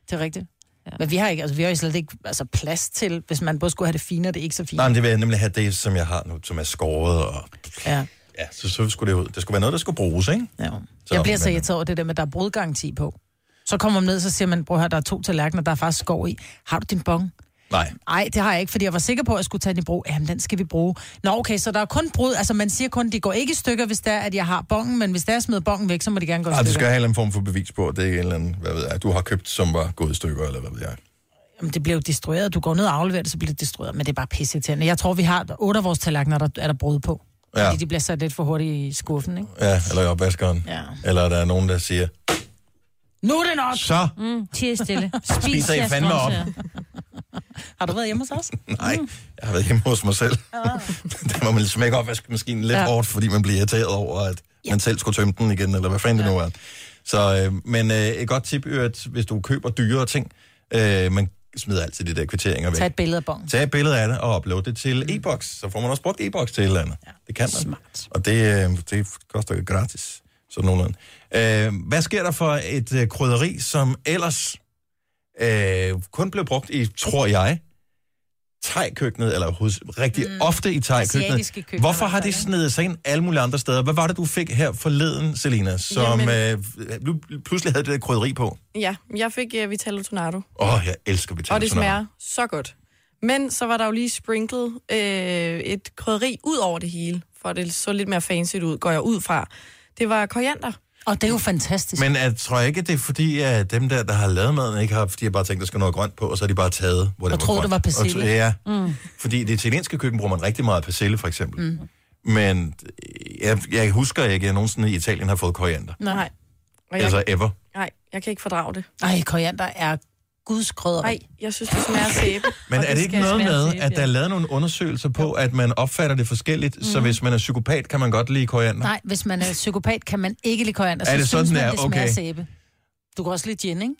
Det er rigtigt. Ja. Men vi har ikke, altså, vi har jo slet ikke altså, plads til, hvis man både skulle have det fine og det ikke så fine. Nej, men det vil jeg nemlig have det, som jeg har nu, som er skåret, og Ja. ja, så, så skulle det ud. Det skulle være noget, der skulle bruges, ikke? Ja. Så, jeg bliver så irriteret over det der med, at der er brudgaranti på. Så kommer man ned, så siger man, bror her, der er to tallerkener, der er faktisk skov i. Har du din bong? Nej. Nej, det har jeg ikke, fordi jeg var sikker på, at jeg skulle tage den i brug. Jamen, den skal vi bruge. Nå, okay, så der er kun brud. Altså, man siger kun, de går ikke i stykker, hvis det er, at jeg har bongen, men hvis der er smidt bongen væk, så må de gerne gå i Ej, det stykker. skal have en eller anden form for bevis på, at det er en eller anden, hvad ved jeg, du har købt, som var gået i stykker, eller hvad ved jeg. Jamen, det bliver jo destrueret. Du går ned og afleverer det, så bliver det destrueret. Men det er bare pisseirriterende. Jeg tror, vi har otte af vores tallerkener, der er der brud på. Ja. Fordi de bliver sat lidt for hurtigt i skuffen, ikke? Ja, eller i opvaskeren. Ja. Eller der er nogen, der siger, Nu er det nok! så Mm, tige stille. Spis spiser I jeres fandme op. grøntsager. Har du været hjemme hos os? Nej, jeg har været hjemme hos mig selv. der må man smække opvaskemaskinen lidt ja. Ja. hårdt, fordi man bliver irriteret over, at ja. man selv skulle tømme den igen, eller hvad fanden ja. det nu er. Så, øh, men øh, et godt tip er, at hvis du køber dyre ting, øh, man smider altid de der kvitteringer væk. Tag et billede af bongen. Tag et billede af det og upload det til Mm. e-boks. Så får man også brugt e-boks til et eller andet. Ja. Det kan man. Smart. Og det, øh, det koster gratis. Sådan nogenlunde. Øh, hvad sker der for et øh, krydderi, som ellers øh, kun blev brugt i, tror jeg, thai-køkkenet, eller hos, rigtig mm. ofte i køkkener Hvorfor har det snedet sig ind alle mulige andre steder? Hvad var det, du fik her forleden, Selina, som Jamen- øh, du pludselig havde det der krydderi på? Ja, jeg fik uh, Vitello Tornado, Åh, oh, jeg elsker Vitello og det Tornado. smager så godt. Men så var der jo lige sprinklet øh, et krydderi ud over det hele, for det så lidt mere fancy ud, går jeg ud fra. Det var koriander. Og det er jo fantastisk. Men jeg tror ikke, det er fordi, at dem der, der har lavet maden, ikke har, fordi jeg bare tænkt, der skal noget grønt på, og så har de bare taget, hvor det Og troede, grønt. det var persille. Og, ja, Mm. fordi det italienske køkken bruger man rigtig meget persille, for eksempel. Mm. Men jeg, jeg husker ikke, at jeg nogensinde i Italien har fået koriander. Nej. Og jeg, Altså ever. nej, jeg kan ikke fordrage det. Ej, koriander er guds krydderi. Nej, jeg synes, det smager sæbe. Men er det ikke noget med, sæbe, at der er lavet nogle undersøgelser på, at man opfatter det forskelligt, mm. så hvis man er psykopat, kan man godt lide koriander? Nej, hvis man er psykopat, kan man ikke lide koriander. Så Er det synes sådan, man, det er? det smager Okay. sæbe. Du kan også lide gin, ikke?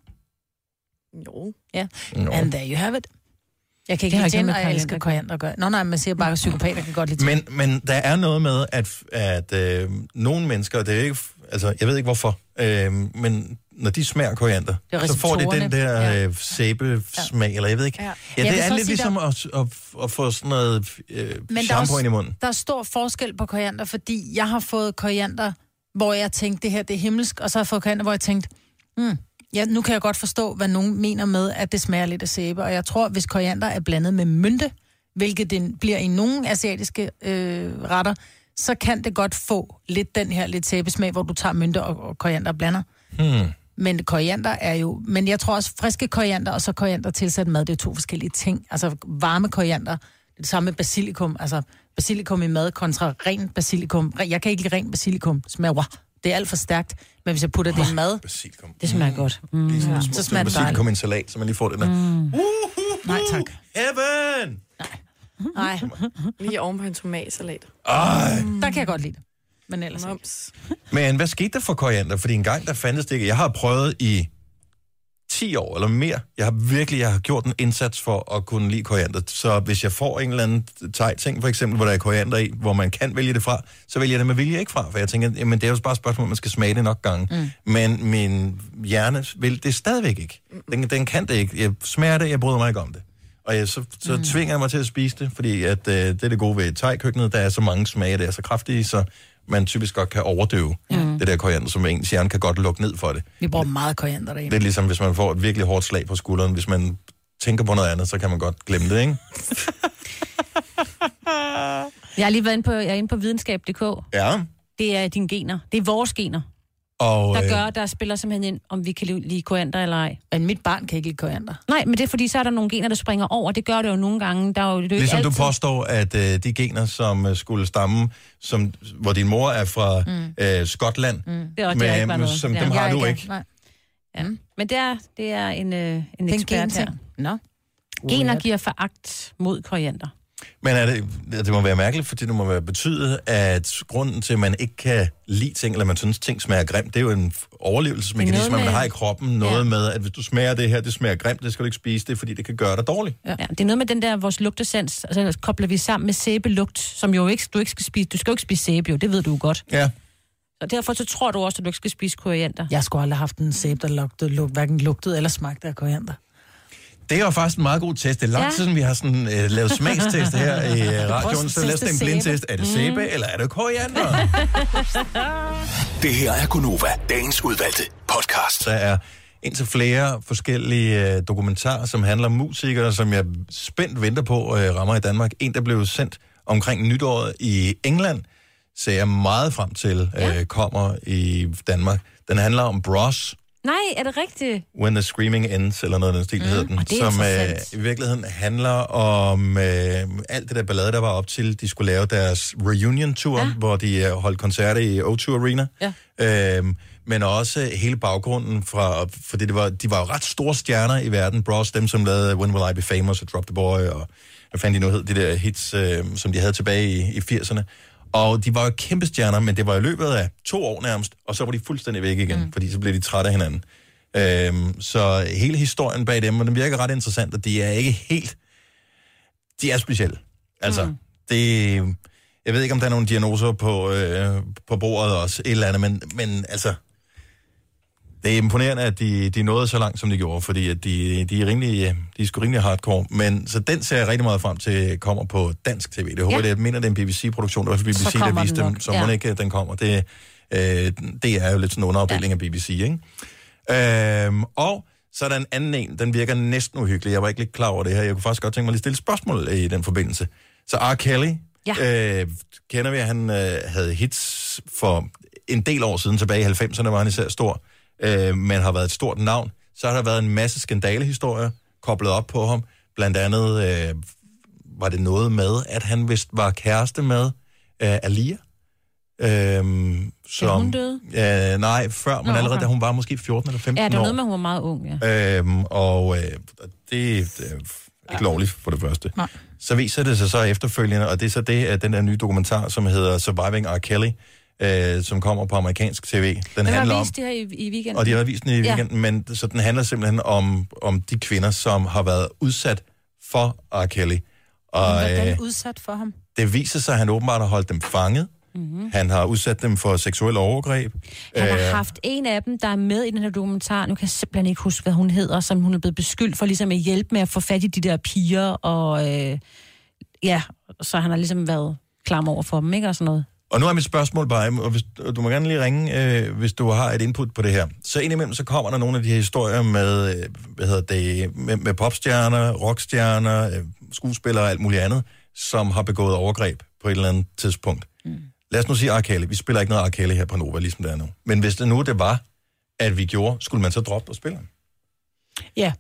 Jo. Ja. Nå. And there you have it. Jeg kan ikke lide gin, og med jeg elsker koriander gøre. Nå nej, man siger bare, at psykopater kan godt lide gin. Men, men der er noget med, at, at øh, nogle mennesker, det er ikke, altså, jeg ved ikke hvorfor, øh, men når de smager koriander, er så får de den der Ja. øh, sæbesmag, eller jeg ved ikke. Ja. Ja, det er lidt sige, ligesom at, at, at få sådan noget øh, Men der er, shampoo ind i munden. der er stor forskel på koriander, fordi jeg har fået koriander, hvor jeg tænkte, det her det er himmelsk, og så har jeg fået koriander, hvor jeg tænkte, hmm, ja, nu kan jeg godt forstå, hvad nogen mener med, at det smager lidt af sæbe. Og jeg tror, hvis koriander er blandet med mynte, hvilket det bliver i nogle asiatiske øh, retter, så kan det godt få lidt den her lidt sæbesmag, hvor du tager mynte og, og koriander og blander. Hmm. Men koriander er jo... Men jeg tror også, friske koriander og så koriander tilsat mad, det er to forskellige ting. Altså varme koriander, det er det samme med basilikum. Altså basilikum i mad kontra ren basilikum. Jeg kan ikke lide ren basilikum. Det smager, wow, det er alt for stærkt. Men hvis jeg putter det i mad, Basilikum. Det smager godt. Mm. Lige sådan Ja. en Så smager det basilikum i en salat, så man lige får den der. Mm. nej tak. Heaven! Nej, Lige oven på en tomatsalat. Ej. der kan jeg godt lide det. Men ellers ikke. Mums. Men hvad skete der for koriander? Fordi en gang, der fandtes det ikke. Jeg har prøvet i 10 år eller mere. Jeg har virkelig jeg har gjort en indsats for at kunne lide koriander. Så hvis jeg får en eller anden tej ting, for eksempel, hvor der er koriander i, hvor man kan vælge det fra, så vælger jeg det med vilje ikke fra. For jeg tænker, jamen, det er jo bare et spørgsmål, at man skal smage det nok gange. Mm. Men min hjerne vil det stadigvæk ikke. Den, den kan det ikke. Jeg smager det, jeg bryder mig ikke om det. Og jeg, så, så mm. tvinger jeg mig til at spise det, fordi at, øh, det er det gode ved thai-køkkenet. Der er så mange smage, der er så kraftige, så man typisk godt kan overdøve mm. det der koriander, som ens hjerne kan godt lukke ned for det. Vi bruger meget koriander derinde. Det er ligesom, hvis man får et virkelig hårdt slag på skulderen. Hvis man tænker på noget andet, så kan man godt glemme det, ikke? Jeg har lige været inde på, jeg er inde på videnskab.dk. Ja. Det er dine gener. Det er vores gener, Og, der øh, gør, der spiller simpelthen ind, om vi kan lide koriander eller ej. Men mit barn kan ikke lide koriander. Nej, men det er fordi, så er der nogle gener, der springer over. Det gør det jo nogle gange. Der er jo, det er Ligesom ikke du altid... påstår, at øh, de gener, som øh, skulle stamme, som, hvor din mor er fra mm. øh, Skotland, mm. Det er, det er ikke noget. som Ja. dem har Jeg du ikke. Nej. Ja. Men det er, det er en, øh, en en ekspert her. Nå. Gener giver foragt mod koriander. Men er det, det må være mærkeligt, fordi det må være betyde, at grunden til, at man ikke kan lide ting, eller man synes, ting smager grimt, det er jo en overlevelsesmekanisme, er man med- har i kroppen. Noget Ja. med, at hvis du smager det her, det smager grimt, det skal du ikke spise det, fordi det kan gøre dig dårlig. Ja. ja. Det er noget med den der, vores lugtesans, altså kobler vi sammen med sæbelugt, som jo ikke, du ikke skal spise. Du skal jo ikke spise sæbe, jo, det ved du jo godt. Ja. Og derfor så tror du også, at du ikke skal spise koriander. Jeg skulle aldrig have haft en sæbe, der lugtede, lug, hverken lugtede eller smagte af koriander. Det er jo faktisk en meget god test. Det er lang Ja. tid siden, vi har sådan, uh, lavet smagstest her i uh, radioen. Så lad os en blindtest. Er det sæbe, eller er det koriander? Det her er Gunova, dagens udvalgte podcast. Der er indtil flere forskellige uh, dokumentarer, som handler om musikere, som jeg spændt venter på uh, rammer i Danmark. En, der blev sendt omkring nytåret i England, ser jeg meget frem til, uh, Ja. kommer i Danmark. Den handler om Bros. Nej, er det rigtigt? When the Screaming Ends, eller noget af den stil, mm, hedder den. som øh, i virkeligheden handler om øh, alt det der ballade, der var op til, de skulle lave deres reunion-tour, ja. Hvor de øh, holdt koncerter i O2 Arena. Ja. Øhm, men også hele baggrunden fra, fordi det var, de var jo ret store stjerner i verden. Bros, dem som lavede When Will I Be Famous og Drop the Boy, og hvad fanden de nu hed, de der hits, øh, som de havde tilbage i, i 80'erne. Og de var jo kæmpe stjerner, men det var i løbet af to år nærmest, og så var de fuldstændig væk igen, mm. fordi så blev de trætte af hinanden. Øhm, så hele historien bag dem, og den virker ret interessant, og de er ikke helt... De er specielle. Altså, mm. det... Jeg ved ikke, om der er nogle diagnoser på, øh, på bordet også, et eller andet, men, men altså... Det er imponerende, at de, de nåede så langt, som de gjorde, fordi at de, de, er rimelig, de er sgu rimelig hardcore. Men så den ser jeg rigtig meget frem til, kommer på dansk tv. Det håber Ja. jeg, jeg mener, det er en BBC-produktion. Det var BBC, der viste dem, så ja. må ikke, den kommer. Det, øh, det er jo lidt sådan en underafdeling ja. af BBC, ikke? Øhm, og så er der en anden en, den virker næsten uhyggelig. Jeg var ikke lidt klar over det her. Jeg kunne faktisk godt tænke mig at lige stille spørgsmål i den forbindelse. Så R. Kelly, Ja. øh, kender vi, at han øh, havde hits for en del år siden, tilbage i 90'erne var han især stor, øh, men har været et stort navn. Så har der været en masse skandalehistorier koblet op på ham. Blandt andet øh, var det noget med, at han vist var kæreste med øh, Alia. Øhm, som, hun døde? Øh, nej, før, men Nå, allerede okay. da hun var måske 14 eller 15 Ja, det var år. noget med, at hun var meget ung, ja. Øhm, og øh, det, det er ikke lovligt for det første. Nej. Så viser det sig så efterfølgende, og det er så det, at den der nye dokumentar, som hedder Surviving R. Kelly, øh, som kommer på amerikansk tv. Den Den handler har om, vist det her i, i weekenden. og de har vist den i Ja. weekenden, men så den handler simpelthen om, om de kvinder, som har været udsat for R. Kelly. Og øh, Hvordan udsat for ham? det viser sig, at han åbenbart har holdt dem fanget. Mm-hmm. Han har udsat dem for seksuelle overgreb. Han har Øh, haft en af dem, der er med i den her dokumentar. Nu kan jeg simpelthen ikke huske, hvad hun hedder, som hun er blevet beskyldt for ligesom at hjælpe med at få fat i de der piger. Og øh, ja, så han har ligesom været klam over for dem, ikke? Og sådan noget. Og nu er mit spørgsmål bare, og hvis, og du må gerne lige ringe, øh, hvis du har et input på det her. Så indimellem så kommer der nogle af de her historier med, øh, hvad hedder det, med, med popstjerner, rockstjerner, øh, skuespillere og alt muligt andet, som har begået overgreb på et eller andet tidspunkt. Mm. Lad os nu sige. Kelly. Vi spiller ikke noget. Kelly her på Nova, ligesom det er nu. Men hvis det nu det var, at vi gjorde, skulle man så droppe at spille? Ja.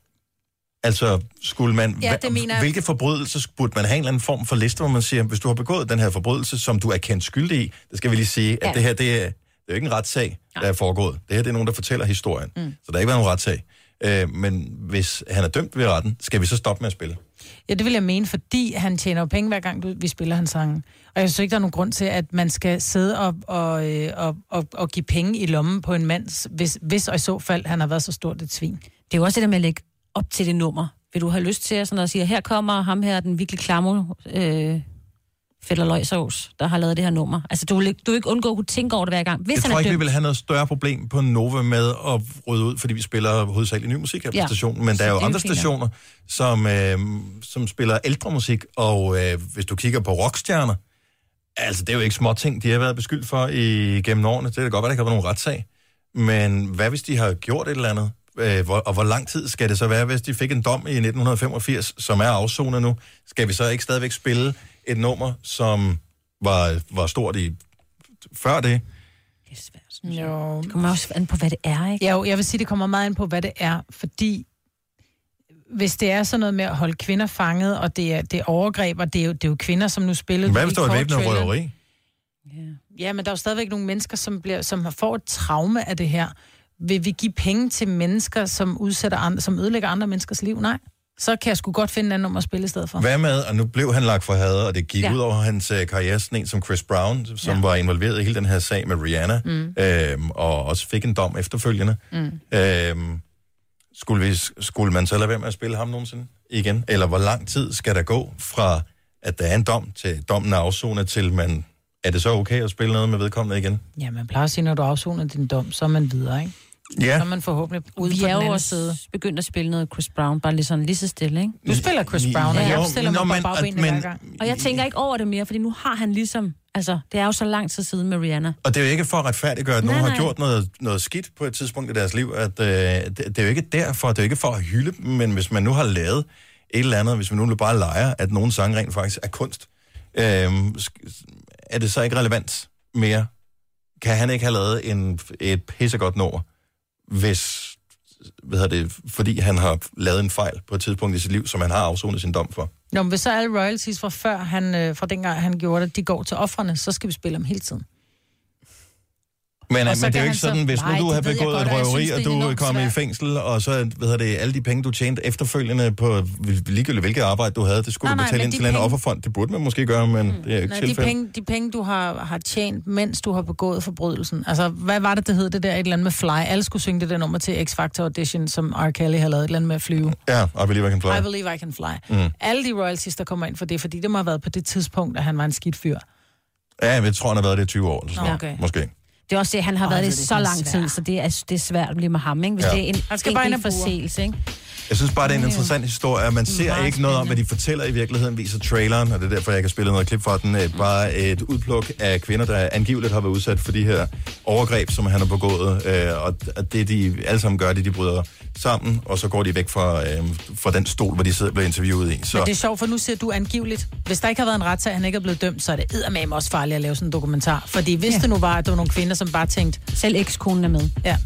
Altså, skulle man... Ja, det mener jeg. Hvilke forbrydelser burde man have en eller anden form for liste, hvor man siger, hvis du har begået den her forbrydelse, som du er kendt skyldig i, det skal vi lige sige, at Ja. det her, det er, det er jo ikke en retssag, der er foregået. Det her, det er nogen, der fortæller historien. Mm. Så der er ikke været nogen retssag. Øh, men hvis han er dømt ved retten, skal vi så stoppe med at spille? Ja, det vil jeg mene, fordi han tjener jo penge, hver gang du, vi spiller hans sange. Og jeg synes ikke, der er nogen grund til, at man skal sidde og, og, øh, og, og, og give penge i lommen på en mand, hvis, hvis og i så fald han har været så stort et svin. Det er jo også det der med at lægge op til det nummer. Vil du have lyst til at sådan at sige, her kommer ham her, den virkelig klamme øh, Fætter Løgsovs, der har lavet det her nummer. Altså, du vil, du vil ikke undgå at kunne tænke over det hver gang. Hvis Jeg han tror er ikke, vi dømt. vil have noget større problem på Nova med at rydde ud, fordi vi spiller hovedsageligt ny musik her på Ja. stationen. Men Så der er jo andre stationer, som, øh, som spiller ældre musik, og øh, hvis du kigger på rockstjerner, altså det er jo ikke små ting, de har været beskyldt for i, gennem årene. Det er da godt, at der ikke har været nogen retssag. Men hvad hvis de har gjort et eller andet? Øh, hvor, og hvor lang tid skal det så være, hvis de fik en dom i 1985, som er afsonet nu? Skal vi så ikke stadigvæk spille et nummer, som var, var stort i før det? Jo. Det kommer også an på, hvad det er, ikke? Ja, jo, jeg vil sige, det kommer meget an på, hvad det er, fordi hvis det er sådan noget med at holde kvinder fanget, og det er, det er overgreb, og det er, jo, det er jo kvinder, som nu spiller... Hvad hvis der var væbnet røveri? Ja, men der er jo stadigvæk nogle mennesker, som, bliver, som har får et traume af det her. Vil vi give penge til mennesker, som udsætter andre, som ødelægger andre menneskers liv? Nej. Så kan jeg sgu godt finde en anden nummer at spille i stedet for. Hvad med, og nu blev han lagt for had, og det gik Ja. ud over hans øh, karriere, sådan en som Chris Brown, som Ja. var involveret i hele den her sag med Rihanna, mm. øhm, og også fik en dom efterfølgende. Mm. Øhm, skulle, vi, skulle man så lade være med at spille ham nogensinde igen? Eller hvor lang tid skal der gå fra, at der er en dom, til dommen er afsonet, til man... Er det så okay at spille noget med vedkommende igen? Ja, man plejer at sige, når du afsoner din dom, så er man videre, ikke? Ja. Så er man forhåbentlig ude Vi på er den anden også side. begyndt at spille noget Chris Brown, bare lige sådan lige så stille, ikke? Du spiller Chris Brown, og Ja. jeg stiller mig Nå, på men- bagbenene men- hver gang. Og jeg tænker ikke over det mere, fordi nu har han ligesom... Altså, det er jo så lang tid siden med Rihanna. Og det er jo ikke for at retfærdiggøre, at Nej, nogen har nej. gjort noget, noget skidt på et tidspunkt i deres liv. At, øh, det, det er jo ikke derfor, det er jo ikke for at hylde dem, men hvis man nu har lavet et eller andet, hvis man nu bare leger, at nogle sange rent faktisk er kunst, øh, er det så ikke relevant mere? Kan han ikke have lavet en, et pissegodt nummer, hvis, hvad hedder det, fordi han har lavet en fejl på et tidspunkt i sit liv, som han har afsonet sin dom for? Nå, men hvis så alle royalties fra før, han, øh, fra dengang han gjorde det, de går til offrene, så skal vi spille om hele tiden. Men, øh, så men det er jo ikke så- sådan, hvis Nej, nu du har ved begået et røveri, og du er kommet i fængsel, og så, hvad hedder det, alle de penge, du tjente efterfølgende på ligegyldigt hvilket arbejde du havde, det skulle Nej, du nej, betale men ind til en penge- offerfond. Det burde man måske gøre, men mm. det er ikke Nej, de, penge, de penge, du har, har tjent, mens du har begået forbrydelsen. Altså, hvad var det, det hed, det der et eller andet med Fly? Alle skulle synge det der nummer til X-Factor Audition, som R. Kelly har lavet et eller andet med at flyve. Ja, I believe I can fly. I believe I can fly. Mm. Alle de royalties, der kommer ind for det, fordi det må have været på det tidspunkt, at han var en skidt fyr. Ja, jeg tror, han har været det i 20 år. Eller sådan noget. okay. Måske. Det er også det, han har Åh, været det det så lang tid, så det er, det er svært lige med ham, ikke? Hvis Ja. det er en Han skal bare enkelt og bure. forseelse, ikke? Jeg synes bare, det er en interessant historie, at man ser Meget ikke noget om, hvad de fortæller i virkeligheden, viser traileren, og det er derfor, jeg kan spille noget klip fra den. Bare et udpluk af kvinder, der angiveligt har været udsat for de her overgreb, som han har begået, øh, og og det de alle sammen gør, det de bryder sammen, og så går de væk fra, øh, fra den stol, hvor de sidder og bliver interviewet i. Så Men det er sjovt, for nu siger du angiveligt. Hvis der ikke har været en retssag, han ikke er blevet dømt, så er det eddermame også farligt at lave sådan en dokumentar. Fordi hvis ja. det nu var, at der var nogle kvinder, som bare tænkte... Selv ekskonen er med. Ja.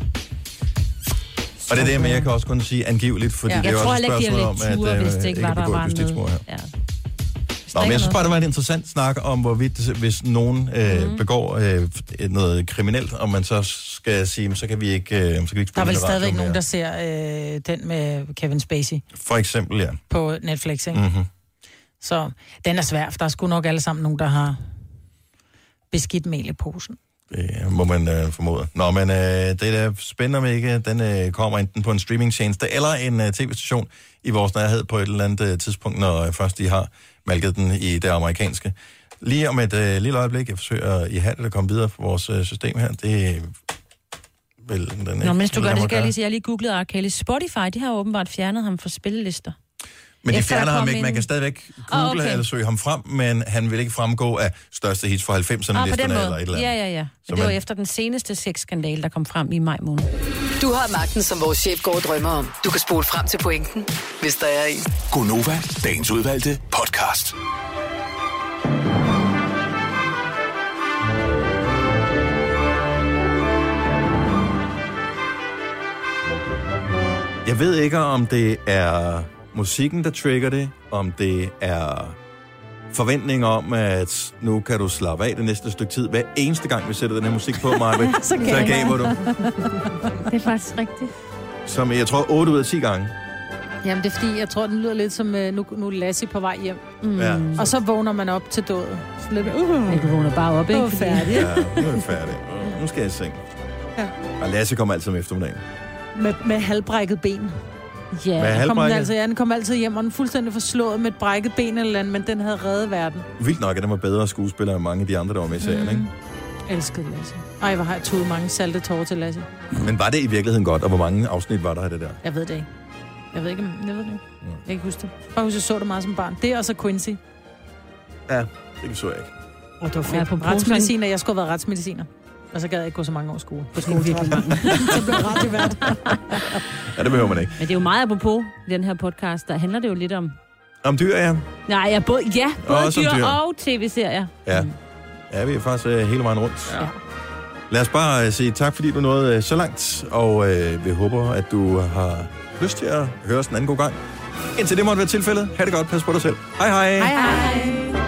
Og det er det, men jeg kan også kun sige angiveligt, fordi Ja. det er Jeg også et heller ikke, de spørgsmål om, at ture, øh, hvis det ikke var, der var justitsmord her. Ja. Nå, men jeg synes bare, det var en interessant snak om, hvorvidt, hvis nogen øh, mm. begår øh, noget kriminelt, og man så skal sige, så kan vi ikke, øh, så kan vi ikke Der er spille vel stadigvæk nogen, der ser øh, den med Kevin Spacey For eksempel, ja. på Netflix, ikke? Mm-hmm. Så den er svær, for der er sgu nok alle sammen nogen, der har beskidt mel i posen. Det må man øh, formode. Nå, men øh, det er spændende, om ikke den øh, kommer enten på en streamingtjeneste eller en øh, tv-station i vores nærhed på et eller andet øh, tidspunkt, når øh, først de har malket den i det amerikanske. Lige om et øh, lille øjeblik, jeg forsøger i halvt at komme videre på vores øh, system her. Det er vel den Nå, ikke- mens du gør det, skal jeg lige sige, jeg lige googlet R. Kelly. Spotify, de har åbenbart fjernet ham fra spillelister. Men de fjerner ham ikke. Man kan stadigvæk google okay. eller søge ham frem, men han vil ikke fremgå af største hits fra 90'erne Ah, listerne eller et eller andet. Ja, ja, ja. Så Men det var man- efter den seneste sexskandale, der kom frem i maj måned. Du har magten, som vores chef går og drømmer om. Du kan spole frem til pointen, hvis der er en. Gonova, dagens udvalgte podcast. Jeg ved ikke, om det er musikken, der trigger det, om det er forventninger om, at nu kan du slappe af det næste stykke tid. Hver eneste gang, vi sætter den her musik på, Maja, så, så gaber du. Det er faktisk rigtigt. Som jeg tror 8 ud af 10 gange. Jamen, det er fordi, jeg tror, den lyder lidt som, øh, nu, nu er Lassie på vej hjem. Mm. Ja. Og så vågner man op til døden. Så lidt, uh, Ja, du vågner bare op, ikke? Åh, Fordi- færdig. Ja, nu er færdig. Nu skal jeg i seng. Ja. Og Lasse kommer altid om eftermiddagen. med, med halvbrækket ben. Ja, Hvad er Kom den, altså, ja, den kom altid hjem, og den fuldstændig forslået med et brækket ben eller andet, men den havde reddet verden. Vildt nok, at den var bedre skuespiller end mange af de andre, der var med i serien, Mhm. ikke? Elskede Lasse. Ej, hvor har jeg tudet mange salte tårer til Lasse. Men var det i virkeligheden godt, og hvor mange afsnit var der af det der? Jeg ved det ikke. Jeg ved ikke, jeg ved det ikke. Jeg kan ikke huske det. Bare huske, jeg så det meget som barn. Det og så Quincy. Ja, det så jeg ikke. Og det var fedt. på Ja, retsmediciner. Jeg skulle have været retsmediciner. Og så gad jeg ikke gå så mange år i skole. På skole virkelig mange. så blev hvert. Ja, det behøver man ikke. Men det er jo meget apropos i den her podcast, der handler det jo lidt om... Om dyr, ja. Nej, ja, både, ja, både Også om dyr, dyr. og tv-serier. Ja. Ja, vi er faktisk øh, hele vejen rundt. Ja. Lad os bare øh, sige tak, fordi du nåede øh, så langt, og øh, vi håber, at du har lyst til at høre os en anden god gang. Indtil det måtte være tilfældet, ha' det godt, pas på dig selv. Hej hej. Hej hej.